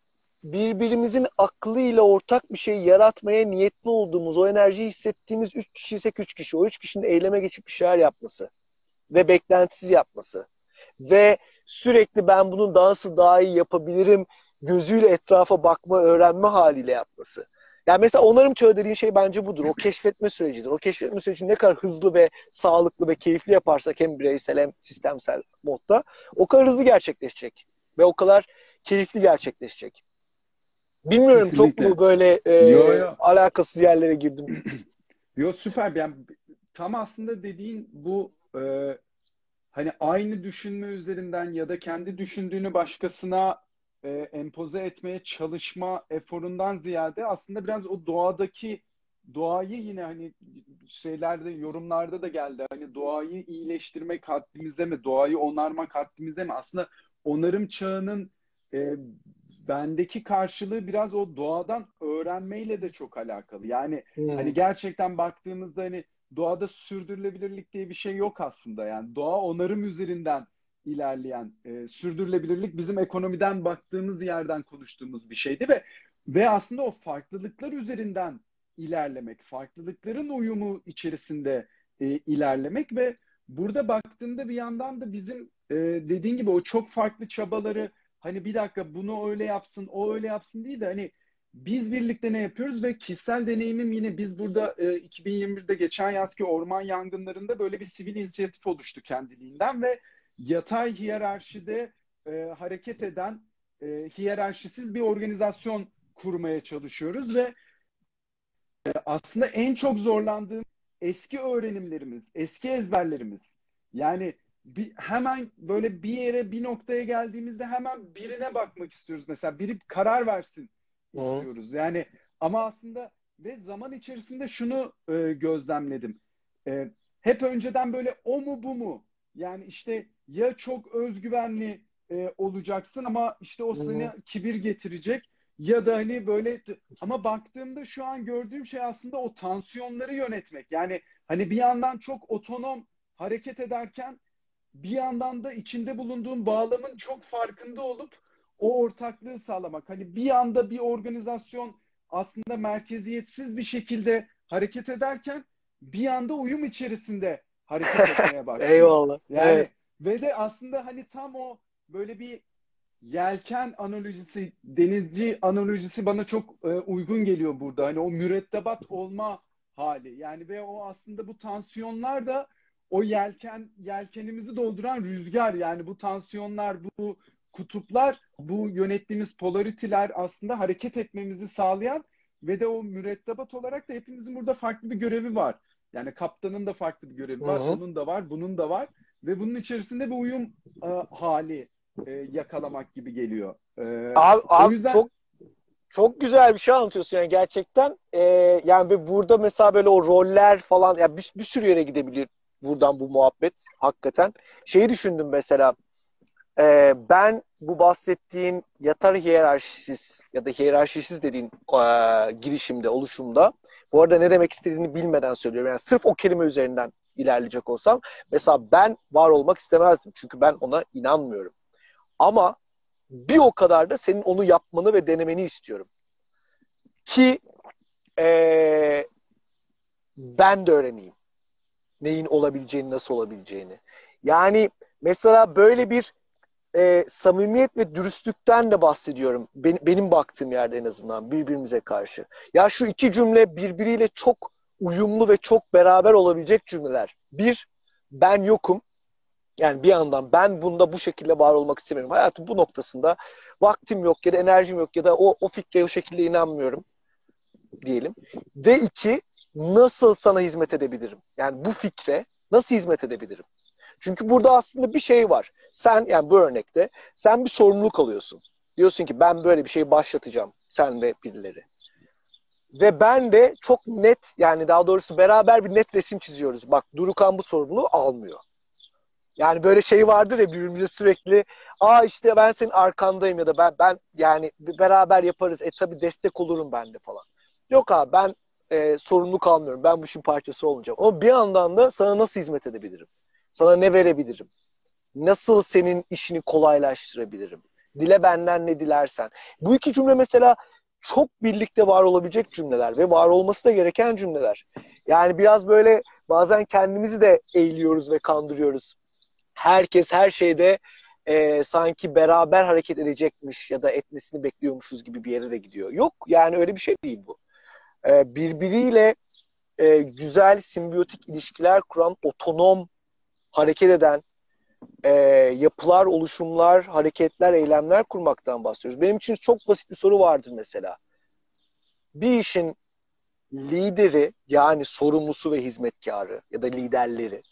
birbirimizin aklıyla ortak bir şey yaratmaya niyetli olduğumuz, o enerjiyi hissettiğimiz üç kişiysek üç kişi, o üç kişinin eyleme geçip bir şeyler yapması ve beklentisiz yapması ve sürekli ben bunun dansı daha iyi yapabilirim gözüyle etrafa bakma, öğrenme haliyle yapması. Yani mesela onarım çağı dediğin şey bence budur. O keşfetme sürecidir. O keşfetme sürecini ne kadar hızlı ve sağlıklı ve keyifli yaparsak hem bireysel hem sistemsel modda o kadar hızlı gerçekleşecek. Ve o kadar keyifli gerçekleşecek. Bilmiyorum Kesinlikle. çok mu böyle e, yo, yo. alakasız yerlere girdim. yo süper. Yani tam aslında dediğin bu e, hani aynı düşünme üzerinden ya da kendi düşündüğünü başkasına e, empoze etmeye çalışma eforundan ziyade aslında biraz o doğadaki doğayı yine hani şeylerde yorumlarda da geldi. Hani doğayı iyileştirmek haddimize mi? Doğayı onarmak haddimize mi? Aslında onarım çağının e, bendeki karşılığı biraz o doğadan öğrenmeyle de çok alakalı. Yani hmm. hani gerçekten baktığımızda hani doğada sürdürülebilirlik diye bir şey yok aslında. Yani doğa onarım üzerinden ilerleyen e, sürdürülebilirlik bizim ekonomiden baktığımız yerden konuştuğumuz bir şeydi ve ve aslında o farklılıklar üzerinden ilerlemek, farklılıkların uyumu içerisinde e, ilerlemek ve burada baktığımda bir yandan da bizim e, dediğin gibi o çok farklı çabaları hani bir dakika bunu öyle yapsın, o öyle yapsın değil de hani biz birlikte ne yapıyoruz ve kişisel deneyimim yine biz burada e, 2021'de geçen yazki orman yangınlarında böyle bir sivil inisiyatif oluştu kendiliğinden ve yatay hiyerarşide e, hareket eden e, hiyerarşisiz bir organizasyon kurmaya çalışıyoruz ve e, aslında en çok zorlandığım eski öğrenimlerimiz, eski ezberlerimiz. Yani bir, hemen böyle bir yere bir noktaya geldiğimizde hemen birine bakmak istiyoruz. Mesela biri karar versin istiyoruz. Yani ama aslında ve zaman içerisinde şunu e, gözlemledim. E, hep önceden böyle o mu bu mu? Yani işte ya çok özgüvenli e, olacaksın ama işte o sana kibir getirecek ya da hani böyle ama baktığımda şu an gördüğüm şey aslında o tansiyonları yönetmek. Yani hani bir yandan çok otonom hareket ederken bir yandan da içinde bulunduğun bağlamın çok farkında olup o ortaklığı sağlamak. Hani bir anda bir organizasyon aslında merkeziyetsiz bir şekilde hareket ederken bir anda uyum içerisinde hareket etmeye başlıyor. Eyvallah. Yani evet. ve de aslında hani tam o böyle bir yelken analojisi, denizci analojisi bana çok e, uygun geliyor burada. Hani o mürettebat olma hali. Yani ve o aslında bu tansiyonlar da o yelken yelkenimizi dolduran rüzgar. Yani bu tansiyonlar, bu kutuplar, bu yönettiğimiz polaritiler aslında hareket etmemizi sağlayan ve de o mürettebat olarak da hepimizin burada farklı bir görevi var. Yani kaptanın da farklı bir görevi var, Hı-hı. onun da var, bunun da var ve bunun içerisinde bir uyum e, hali e, yakalamak gibi geliyor. E, abi, abi yüzden... çok çok güzel bir şey anlatıyorsun yani gerçekten. E, yani burada mesela böyle o roller falan yani bir, bir sürü yere gidebilir buradan bu muhabbet hakikaten. Şeyi düşündüm mesela e, ben bu bahsettiğin yatar hiyerarşisiz ya da hiyerarşisiz dediğin e, girişimde, oluşumda bu arada ne demek istediğini bilmeden söylüyorum. Yani sırf o kelime üzerinden ilerleyecek olsam mesela ben var olmak istemezdim. Çünkü ben ona inanmıyorum. Ama bir o kadar da senin onu yapmanı ve denemeni istiyorum. Ki ee, ben de öğreneyim. Neyin olabileceğini, nasıl olabileceğini. Yani mesela böyle bir e, samimiyet ve dürüstlükten de bahsediyorum. Ben, benim baktığım yerde en azından birbirimize karşı. Ya şu iki cümle birbiriyle çok uyumlu ve çok beraber olabilecek cümleler. Bir, ben yokum. Yani bir yandan ben bunda bu şekilde var olmak istemiyorum. Hayatım bu noktasında vaktim yok ya da enerjim yok ya da o, o fikre o şekilde inanmıyorum diyelim. Ve iki, nasıl sana hizmet edebilirim? Yani bu fikre nasıl hizmet edebilirim? Çünkü burada aslında bir şey var. Sen yani bu örnekte sen bir sorumluluk alıyorsun. Diyorsun ki ben böyle bir şey başlatacağım. Sen ve birileri. Ve ben de çok net yani daha doğrusu beraber bir net resim çiziyoruz. Bak Durukan bu sorumluluğu almıyor. Yani böyle şey vardır ya birbirimize sürekli aa işte ben senin arkandayım ya da ben ben yani beraber yaparız. E tabi destek olurum ben de falan. Yok abi ben e, sorumlu kalmıyorum. Ben bu işin parçası olmayacağım. Ama bir yandan da sana nasıl hizmet edebilirim? Sana ne verebilirim? Nasıl senin işini kolaylaştırabilirim? Dile benden ne dilersen. Bu iki cümle mesela çok birlikte var olabilecek cümleler ve var olması da gereken cümleler. Yani biraz böyle bazen kendimizi de eğiliyoruz ve kandırıyoruz. Herkes her şeyde e, sanki beraber hareket edecekmiş ya da etmesini bekliyormuşuz gibi bir yere de gidiyor. Yok yani öyle bir şey değil bu. E, birbiriyle e, güzel simbiyotik ilişkiler kuran, otonom hareket eden e, yapılar, oluşumlar, hareketler, eylemler kurmaktan bahsediyoruz. Benim için çok basit bir soru vardır mesela. Bir işin lideri yani sorumlusu ve hizmetkarı ya da liderleri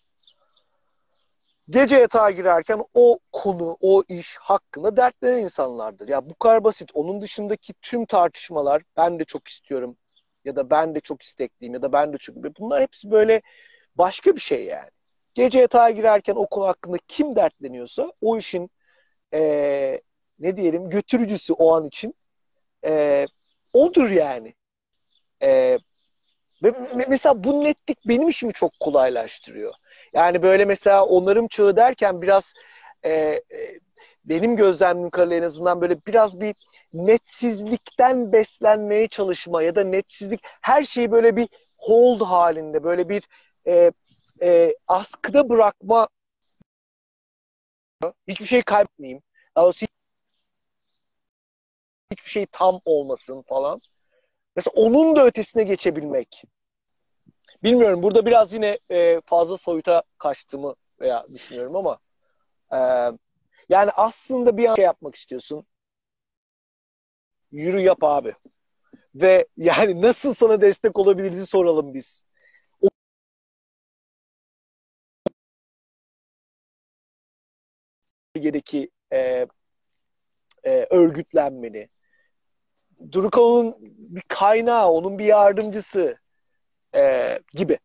gece yatağa girerken o konu, o iş hakkında dertlenen insanlardır. Ya bu kadar basit. Onun dışındaki tüm tartışmalar ben de çok istiyorum ya da ben de çok istekliyim ya da ben de çok bunlar hepsi böyle başka bir şey yani. Gece yatağa girerken o konu hakkında kim dertleniyorsa o işin e, ne diyelim götürücüsü o an için e, odur yani. E, mesela bu netlik benim işimi çok kolaylaştırıyor. Yani böyle mesela onarım çağı derken biraz e, e, benim gözlemim kadarıyla en azından böyle biraz bir netsizlikten beslenmeye çalışma ya da netsizlik her şeyi böyle bir hold halinde böyle bir e, e, askıda bırakma hiçbir şey kaybetmeyeyim. Daha doğrusu hiçbir şey tam olmasın falan. Mesela onun da ötesine geçebilmek. Bilmiyorum burada biraz yine e, fazla soyuta kaçtığımı veya düşünüyorum ama e, yani aslında bir şey yapmak istiyorsun. Yürü yap abi. Ve yani nasıl sana destek olabiliriz soralım biz. Bölgedeki e, e, örgütlenmeni. Durukan'ın bir kaynağı, onun bir yardımcısı e, gibi.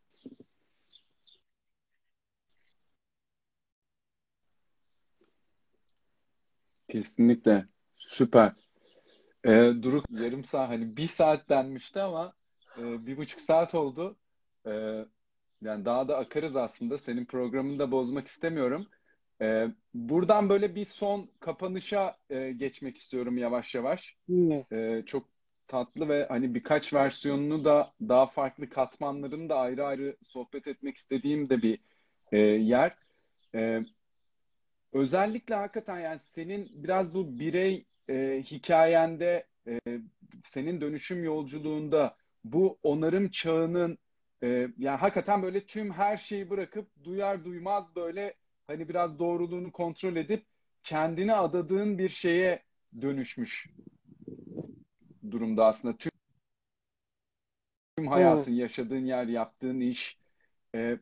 Kesinlikle. Süper. Ee, Duruk yarım saat hani bir saat denmişti ama e, bir buçuk saat oldu. Ee, yani daha da akarız aslında. Senin programını da bozmak istemiyorum. Ee, buradan böyle bir son kapanışa e, geçmek istiyorum yavaş yavaş. Hmm. Ee, çok tatlı ve hani birkaç versiyonunu da daha farklı katmanlarını da ayrı ayrı sohbet etmek istediğim de bir e, yer. E, özellikle hakikaten yani senin biraz bu birey e, hikayende e, senin dönüşüm yolculuğunda bu onarım çağının e, yani hakikaten böyle tüm her şeyi bırakıp duyar duymaz böyle hani biraz doğruluğunu kontrol edip kendini adadığın bir şeye dönüşmüş durumda aslında tüm, tüm hayatın, hmm. yaşadığın yer, yaptığın iş. E,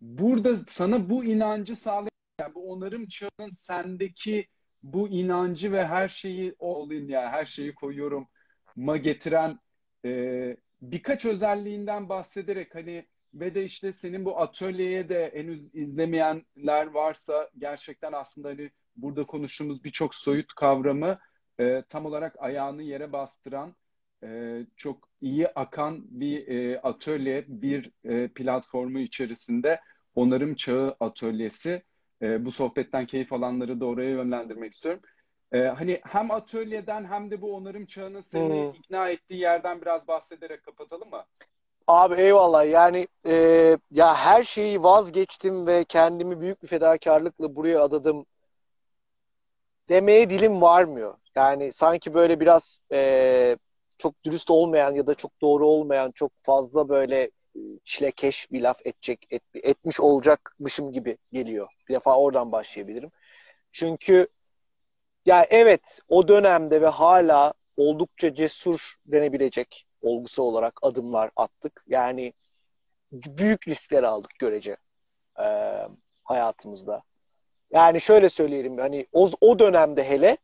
burada sana bu inancı sağlayan, yani bu onarım çağının sendeki bu inancı ve her şeyi olayım ya her şeyi koyuyorum ma getiren e, birkaç özelliğinden bahsederek hani ve de işte senin bu atölyeye de henüz izlemeyenler varsa gerçekten aslında hani burada konuştuğumuz birçok soyut kavramı e, tam olarak ayağını yere bastıran e, çok iyi akan bir e, atölye, bir e, platformu içerisinde onarım çağı atölyesi. E, bu sohbetten keyif alanları da oraya yönlendirmek istiyorum. E, hani hem atölyeden hem de bu onarım çağının seni hmm. ikna ettiği yerden biraz bahsederek kapatalım mı? Abi eyvallah yani e, ya her şeyi vazgeçtim ve kendimi büyük bir fedakarlıkla buraya adadım demeye dilim varmıyor. Yani sanki böyle biraz e, çok dürüst olmayan ya da çok doğru olmayan çok fazla böyle e, çilekeş bir laf edecek et, etmiş olacakmışım gibi geliyor. Bir defa oradan başlayabilirim. Çünkü ya evet o dönemde ve hala oldukça cesur denebilecek olgusu olarak adımlar attık. Yani büyük riskler aldık görece e, hayatımızda. Yani şöyle söyleyelim hani o, o dönemde hele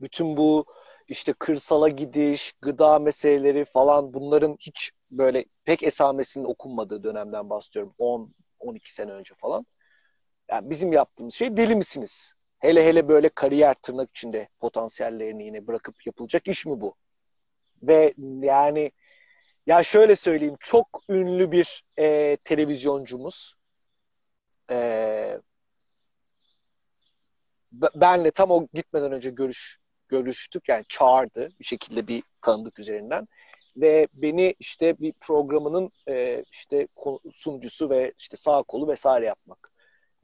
bütün bu işte kırsala gidiş, gıda meseleleri falan bunların hiç böyle pek esamesinin okunmadığı dönemden bahsediyorum. 10 12 sene önce falan. Yani bizim yaptığımız şey deli misiniz? Hele hele böyle kariyer tırnak içinde potansiyellerini yine bırakıp yapılacak iş mi bu? Ve yani Ya şöyle söyleyeyim. Çok ünlü bir e, televizyoncumuz. E, benle tam o gitmeden önce görüş görüştük. Yani çağırdı bir şekilde bir tanıdık üzerinden ve beni işte bir programının e, işte sunucusu ve işte sağ kolu vesaire yapmak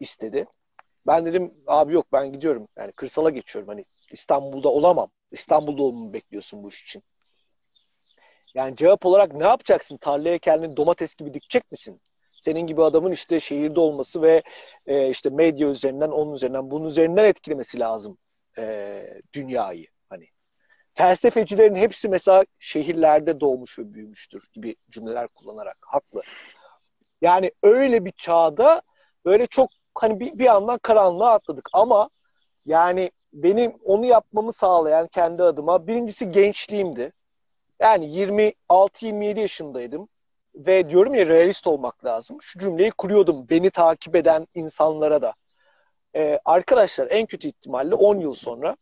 istedi. Ben dedim abi yok ben gidiyorum. Yani kırsala geçiyorum. Hani İstanbul'da olamam. İstanbul'da olmamı bekliyorsun bu iş için. Yani cevap olarak ne yapacaksın? Tarlaya kendini domates gibi dikecek misin? Senin gibi adamın işte şehirde olması ve e, işte medya üzerinden, onun üzerinden, bunun üzerinden etkilemesi lazım e, dünyayı. Hani felsefecilerin hepsi mesela şehirlerde doğmuş ve büyümüştür gibi cümleler kullanarak haklı. Yani öyle bir çağda böyle çok hani bir, bir yandan karanlığa atladık ama yani benim onu yapmamı sağlayan kendi adıma birincisi gençliğimdi. Yani 26-27 yaşındaydım ve diyorum ya realist olmak lazım. Şu cümleyi kuruyordum beni takip eden insanlara da. Ee, arkadaşlar en kötü ihtimalle 10 yıl sonra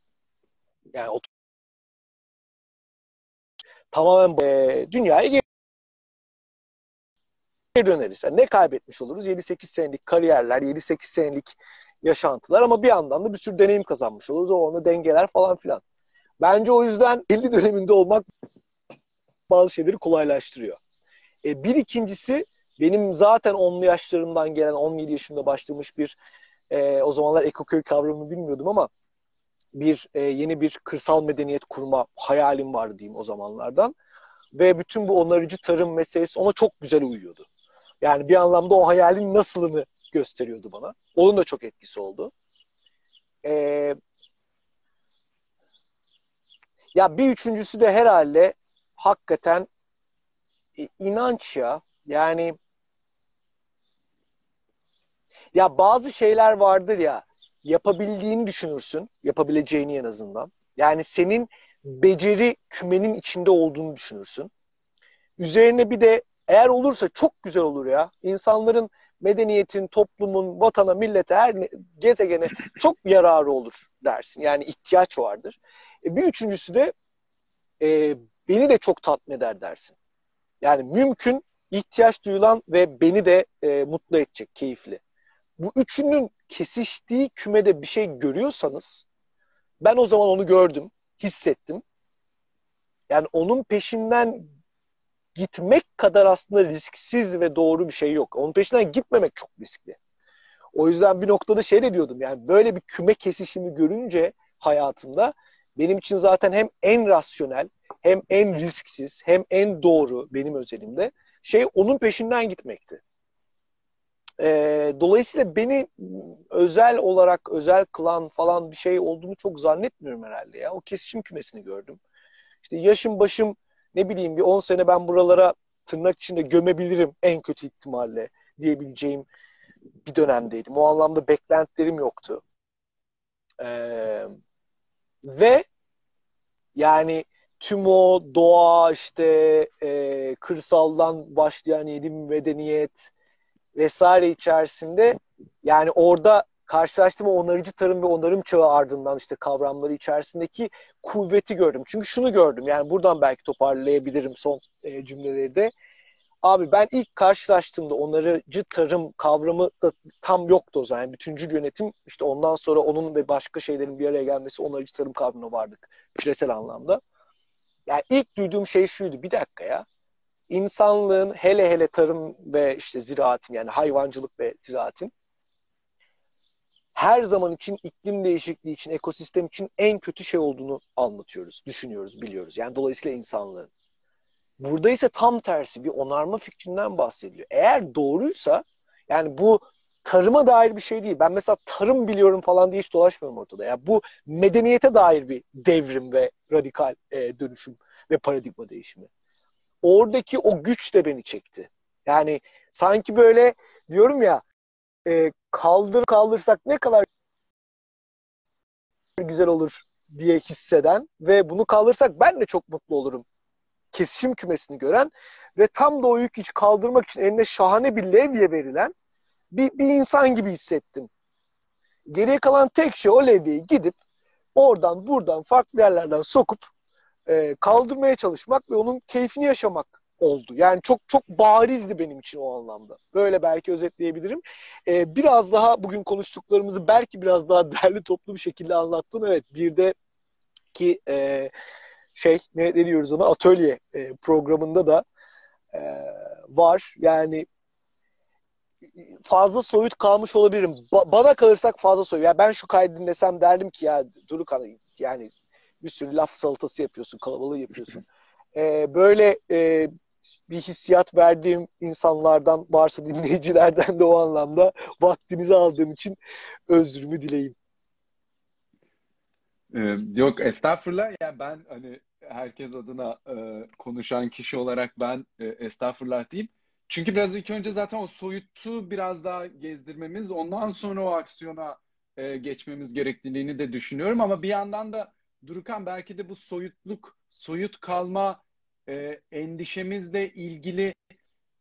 yani tamamen e, dünyaya geri döneriz. Yani ne kaybetmiş oluruz? 7-8 senelik kariyerler, 7-8 senelik yaşantılar ama bir yandan da bir sürü deneyim kazanmış oluruz. O onu dengeler falan filan. Bence o yüzden 50 döneminde olmak bazı şeyleri kolaylaştırıyor. E, bir ikincisi benim zaten 10'lu yaşlarımdan gelen 17 yaşında başlamış bir e, o zamanlar ekoköy kavramını bilmiyordum ama bir e, yeni bir kırsal medeniyet kurma hayalim vardı diyeyim o zamanlardan. Ve bütün bu onarıcı tarım meselesi ona çok güzel uyuyordu. Yani bir anlamda o hayalin nasılını gösteriyordu bana. Onun da çok etkisi oldu. Ee, ya bir üçüncüsü de herhalde hakikaten e, inanç ya. Yani ya bazı şeyler vardır ya yapabildiğini düşünürsün. Yapabileceğini en azından. Yani senin beceri kümenin içinde olduğunu düşünürsün. Üzerine bir de eğer olursa çok güzel olur ya. İnsanların medeniyetin, toplumun, vatana, millete, her gezegene çok yararı olur dersin. Yani ihtiyaç vardır. E, bir üçüncüsü de e, beni de çok tatmin eder dersin. Yani mümkün, ihtiyaç duyulan ve beni de e, mutlu edecek, keyifli. Bu üçünün kesiştiği kümede bir şey görüyorsanız ben o zaman onu gördüm, hissettim. Yani onun peşinden gitmek kadar aslında risksiz ve doğru bir şey yok. Onun peşinden gitmemek çok riskli. O yüzden bir noktada şey de diyordum yani böyle bir küme kesişimi görünce hayatımda benim için zaten hem en rasyonel hem en risksiz hem en doğru benim özelimde şey onun peşinden gitmekti. Ee, dolayısıyla beni özel olarak özel kılan falan bir şey olduğunu çok zannetmiyorum herhalde ya. O kesişim kümesini gördüm. İşte yaşım başım ne bileyim bir 10 sene ben buralara tırnak içinde gömebilirim en kötü ihtimalle diyebileceğim bir dönemdeydim. O anlamda beklentilerim yoktu. Ee, ve yani tüm o doğa işte e, kırsaldan başlayan yeni medeniyet vesaire içerisinde yani orada karşılaştığım onarıcı tarım ve onarım çağı ardından işte kavramları içerisindeki kuvveti gördüm. Çünkü şunu gördüm yani buradan belki toparlayabilirim son e, cümleleri de. Abi ben ilk karşılaştığımda onarıcı tarım kavramı da tam yoktu o zaman. Yani bütüncül yönetim işte ondan sonra onun ve başka şeylerin bir araya gelmesi onarıcı tarım kavramına vardık küresel anlamda. Yani ilk duyduğum şey şuydu bir dakika ya. İnsanlığın hele hele tarım ve işte ziraatin yani hayvancılık ve ziraatin her zaman için iklim değişikliği için, ekosistem için en kötü şey olduğunu anlatıyoruz, düşünüyoruz, biliyoruz. Yani dolayısıyla insanlığın. Burada ise tam tersi bir onarma fikrinden bahsediliyor. Eğer doğruysa yani bu tarıma dair bir şey değil. Ben mesela tarım biliyorum falan diye hiç dolaşmıyorum ortada. Yani bu medeniyete dair bir devrim ve radikal e, dönüşüm ve paradigma değişimi. Oradaki o güç de beni çekti. Yani sanki böyle diyorum ya e, kaldır kaldırsak ne kadar güzel olur diye hisseden ve bunu kaldırsak ben de çok mutlu olurum. Kesişim kümesini gören ve tam da o yük hiç kaldırmak için eline şahane bir levye verilen bir, bir insan gibi hissettim. Geriye kalan tek şey o levyeyi gidip oradan buradan farklı yerlerden sokup e, kaldırmaya çalışmak ve onun keyfini yaşamak oldu. Yani çok çok barizdi benim için o anlamda. Böyle belki özetleyebilirim. Ee, biraz daha bugün konuştuklarımızı belki biraz daha derli toplu bir şekilde anlattın. Evet bir de ki e, şey ne, ne ona atölye e, programında da e, var. Yani fazla soyut kalmış olabilirim. Ba- bana kalırsak fazla soyut. Yani ben şu kaydı dinlesem derdim ki ya Durukan yani bir sürü laf salatası yapıyorsun, kalabalığı yapıyorsun. Ee, böyle e, bir hissiyat verdiğim insanlardan varsa dinleyicilerden de o anlamda vaktinizi aldığım için özrümü dileyim. Ee, yok estağfurullah yani ben hani herkes adına e, konuşan kişi olarak ben e, estağfurullah diyeyim. Çünkü biraz ilk önce zaten o soyutu biraz daha gezdirmemiz ondan sonra o aksiyona e, geçmemiz gerekliliğini de düşünüyorum ama bir yandan da Durukan belki de bu soyutluk, soyut kalma e, endişemizle ilgili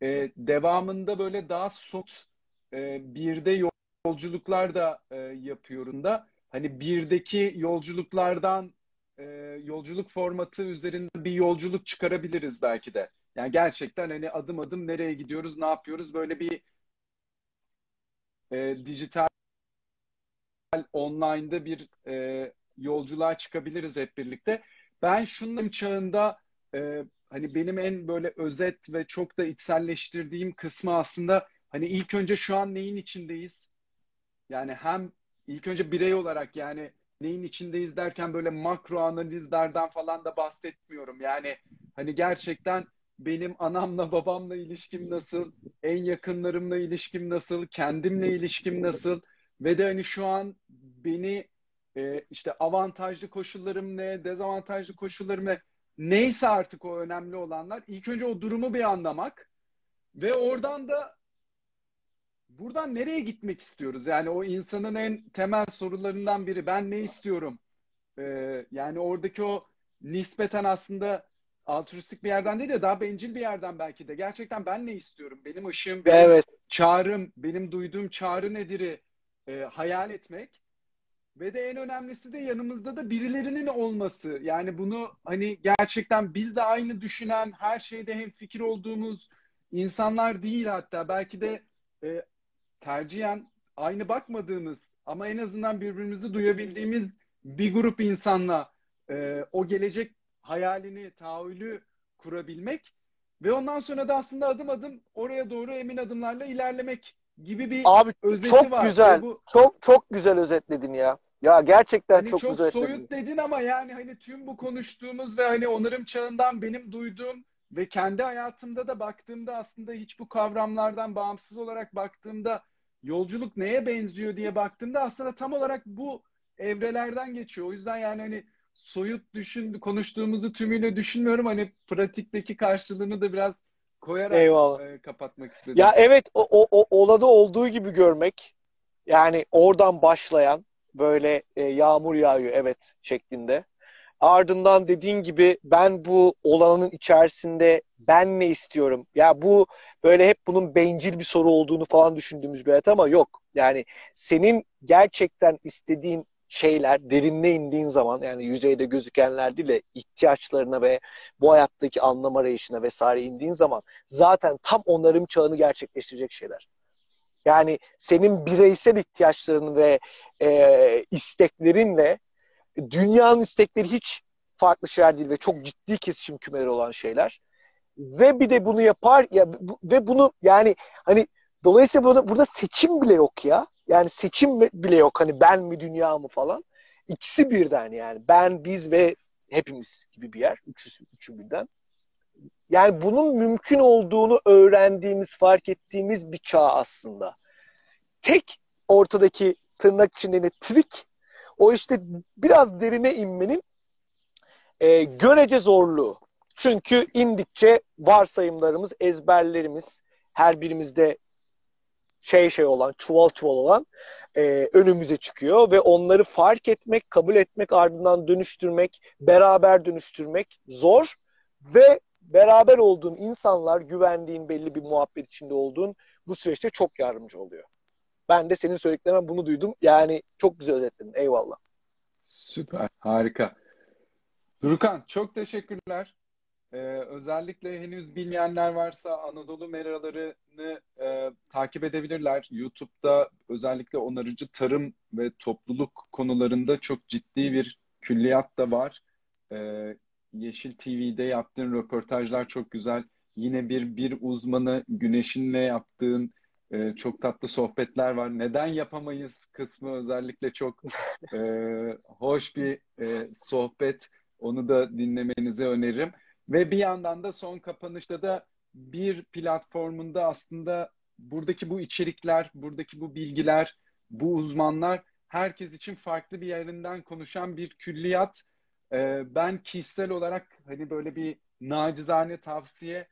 e, devamında böyle daha sot e, birde yolculuklar da e, yapıyorum da hani birdeki yolculuklardan e, yolculuk formatı üzerinde bir yolculuk çıkarabiliriz belki de. Yani gerçekten hani adım adım nereye gidiyoruz, ne yapıyoruz böyle bir e, dijital online'da bir e, yolculuğa çıkabiliriz hep birlikte. Ben şunun çağında e, hani benim en böyle özet ve çok da içselleştirdiğim kısmı aslında hani ilk önce şu an neyin içindeyiz? Yani hem ilk önce birey olarak yani neyin içindeyiz derken böyle makro analizlerden falan da bahsetmiyorum. Yani hani gerçekten benim anamla babamla ilişkim nasıl, en yakınlarımla ilişkim nasıl, kendimle ilişkim nasıl ve de hani şu an beni e, işte avantajlı koşullarım ne, dezavantajlı koşullarım ne, neyse artık o önemli olanlar. İlk önce o durumu bir anlamak ve oradan da buradan nereye gitmek istiyoruz? Yani o insanın en temel sorularından biri ben ne istiyorum? Ee, yani oradaki o nispeten aslında altruistik bir yerden değil de daha bencil bir yerden belki de. Gerçekten ben ne istiyorum? Benim ışığım, benim evet. çağrım, benim duyduğum çağrı nedir'i e, hayal etmek. Ve de en önemlisi de yanımızda da birilerinin olması. Yani bunu hani gerçekten biz de aynı düşünen, her şeyde hem fikir olduğumuz insanlar değil hatta. Belki de e, tercihen aynı bakmadığımız ama en azından birbirimizi duyabildiğimiz bir grup insanla e, o gelecek hayalini, tahayyülü kurabilmek ve ondan sonra da aslında adım adım oraya doğru emin adımlarla ilerlemek gibi bir Abi, özeti çok var. güzel. Bu, çok çok güzel özetledin ya. Ya gerçekten hani çok, çok güzel. soyut dedin ama yani hani tüm bu konuştuğumuz ve hani onarım çağından benim duyduğum ve kendi hayatımda da baktığımda aslında hiç bu kavramlardan bağımsız olarak baktığımda yolculuk neye benziyor diye baktığımda aslında tam olarak bu evrelerden geçiyor. O yüzden yani hani soyut düşün konuştuğumuzu tümüyle düşünmüyorum. Hani pratikteki karşılığını da biraz koyarak Eyvallah. E, kapatmak istedim. Ya evet o, o, o olada olduğu gibi görmek yani oradan başlayan böyle e, yağmur yağıyor evet şeklinde. Ardından dediğin gibi ben bu olanın içerisinde ben ne istiyorum? Ya bu böyle hep bunun bencil bir soru olduğunu falan düşündüğümüz bir hayat ama yok. Yani senin gerçekten istediğin şeyler derinine indiğin zaman yani yüzeyde gözükenler değil de ihtiyaçlarına ve bu hayattaki anlam arayışına vesaire indiğin zaman zaten tam onarım çağını gerçekleştirecek şeyler. Yani senin bireysel ihtiyaçların ve e, isteklerinle dünyanın istekleri hiç farklı şeyler değil ve çok ciddi kesişim kümeleri olan şeyler. Ve bir de bunu yapar ya ve bunu yani hani dolayısıyla burada, burada seçim bile yok ya. Yani seçim bile yok hani ben mi dünya mı falan. İkisi birden yani ben, biz ve hepimiz gibi bir yer. Üçü, üçü birden. Yani bunun mümkün olduğunu öğrendiğimiz, fark ettiğimiz bir çağ aslında. Tek ortadaki tırnak içinde ne trik o işte biraz derine inmenin e, görece zorluğu. Çünkü indikçe varsayımlarımız, ezberlerimiz her birimizde şey şey olan, çuval çuval olan e, önümüze çıkıyor ve onları fark etmek, kabul etmek, ardından dönüştürmek, beraber dönüştürmek zor ve beraber olduğun insanlar, güvendiğin belli bir muhabbet içinde olduğun bu süreçte çok yardımcı oluyor. Ben de senin söylediklerinden bunu duydum. Yani çok güzel özetledin. Eyvallah. Süper. Harika. Durukan çok teşekkürler. Ee, özellikle henüz bilmeyenler varsa Anadolu meralarını e, takip edebilirler. YouTube'da özellikle onarıcı tarım ve topluluk konularında çok ciddi bir külliyat da var. Ee, Yeşil TV'de yaptığın röportajlar çok güzel. Yine bir bir uzmanı Güneş'inle yaptığın e, çok tatlı sohbetler var. Neden yapamayız kısmı özellikle çok e, hoş bir e, sohbet. Onu da dinlemenizi öneririm. Ve bir yandan da son kapanışta da bir platformunda aslında buradaki bu içerikler, buradaki bu bilgiler, bu uzmanlar herkes için farklı bir yerinden konuşan bir külliyat. Ee, ben kişisel olarak hani böyle bir nacizane tavsiye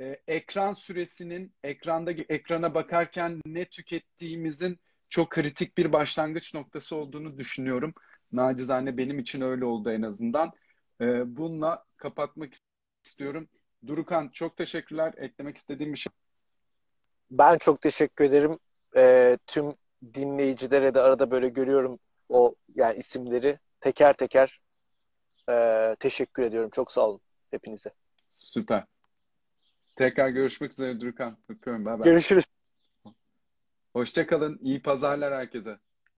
e, ekran süresinin ekranda ekrana bakarken ne tükettiğimizin çok kritik bir başlangıç noktası olduğunu düşünüyorum. Nacizane benim için öyle oldu en azından. E, bununla kapatmak istiyorum. Durukan çok teşekkürler. Eklemek istediğim bir şey. Ben çok teşekkür ederim. E, tüm dinleyicilere de arada böyle görüyorum o yani isimleri teker teker e, teşekkür ediyorum. Çok sağ olun hepinize. Süper. Tekrar görüşmek üzere Durukan. Öpüyorum. Bye bye. Görüşürüz. Hoşçakalın. İyi pazarlar herkese.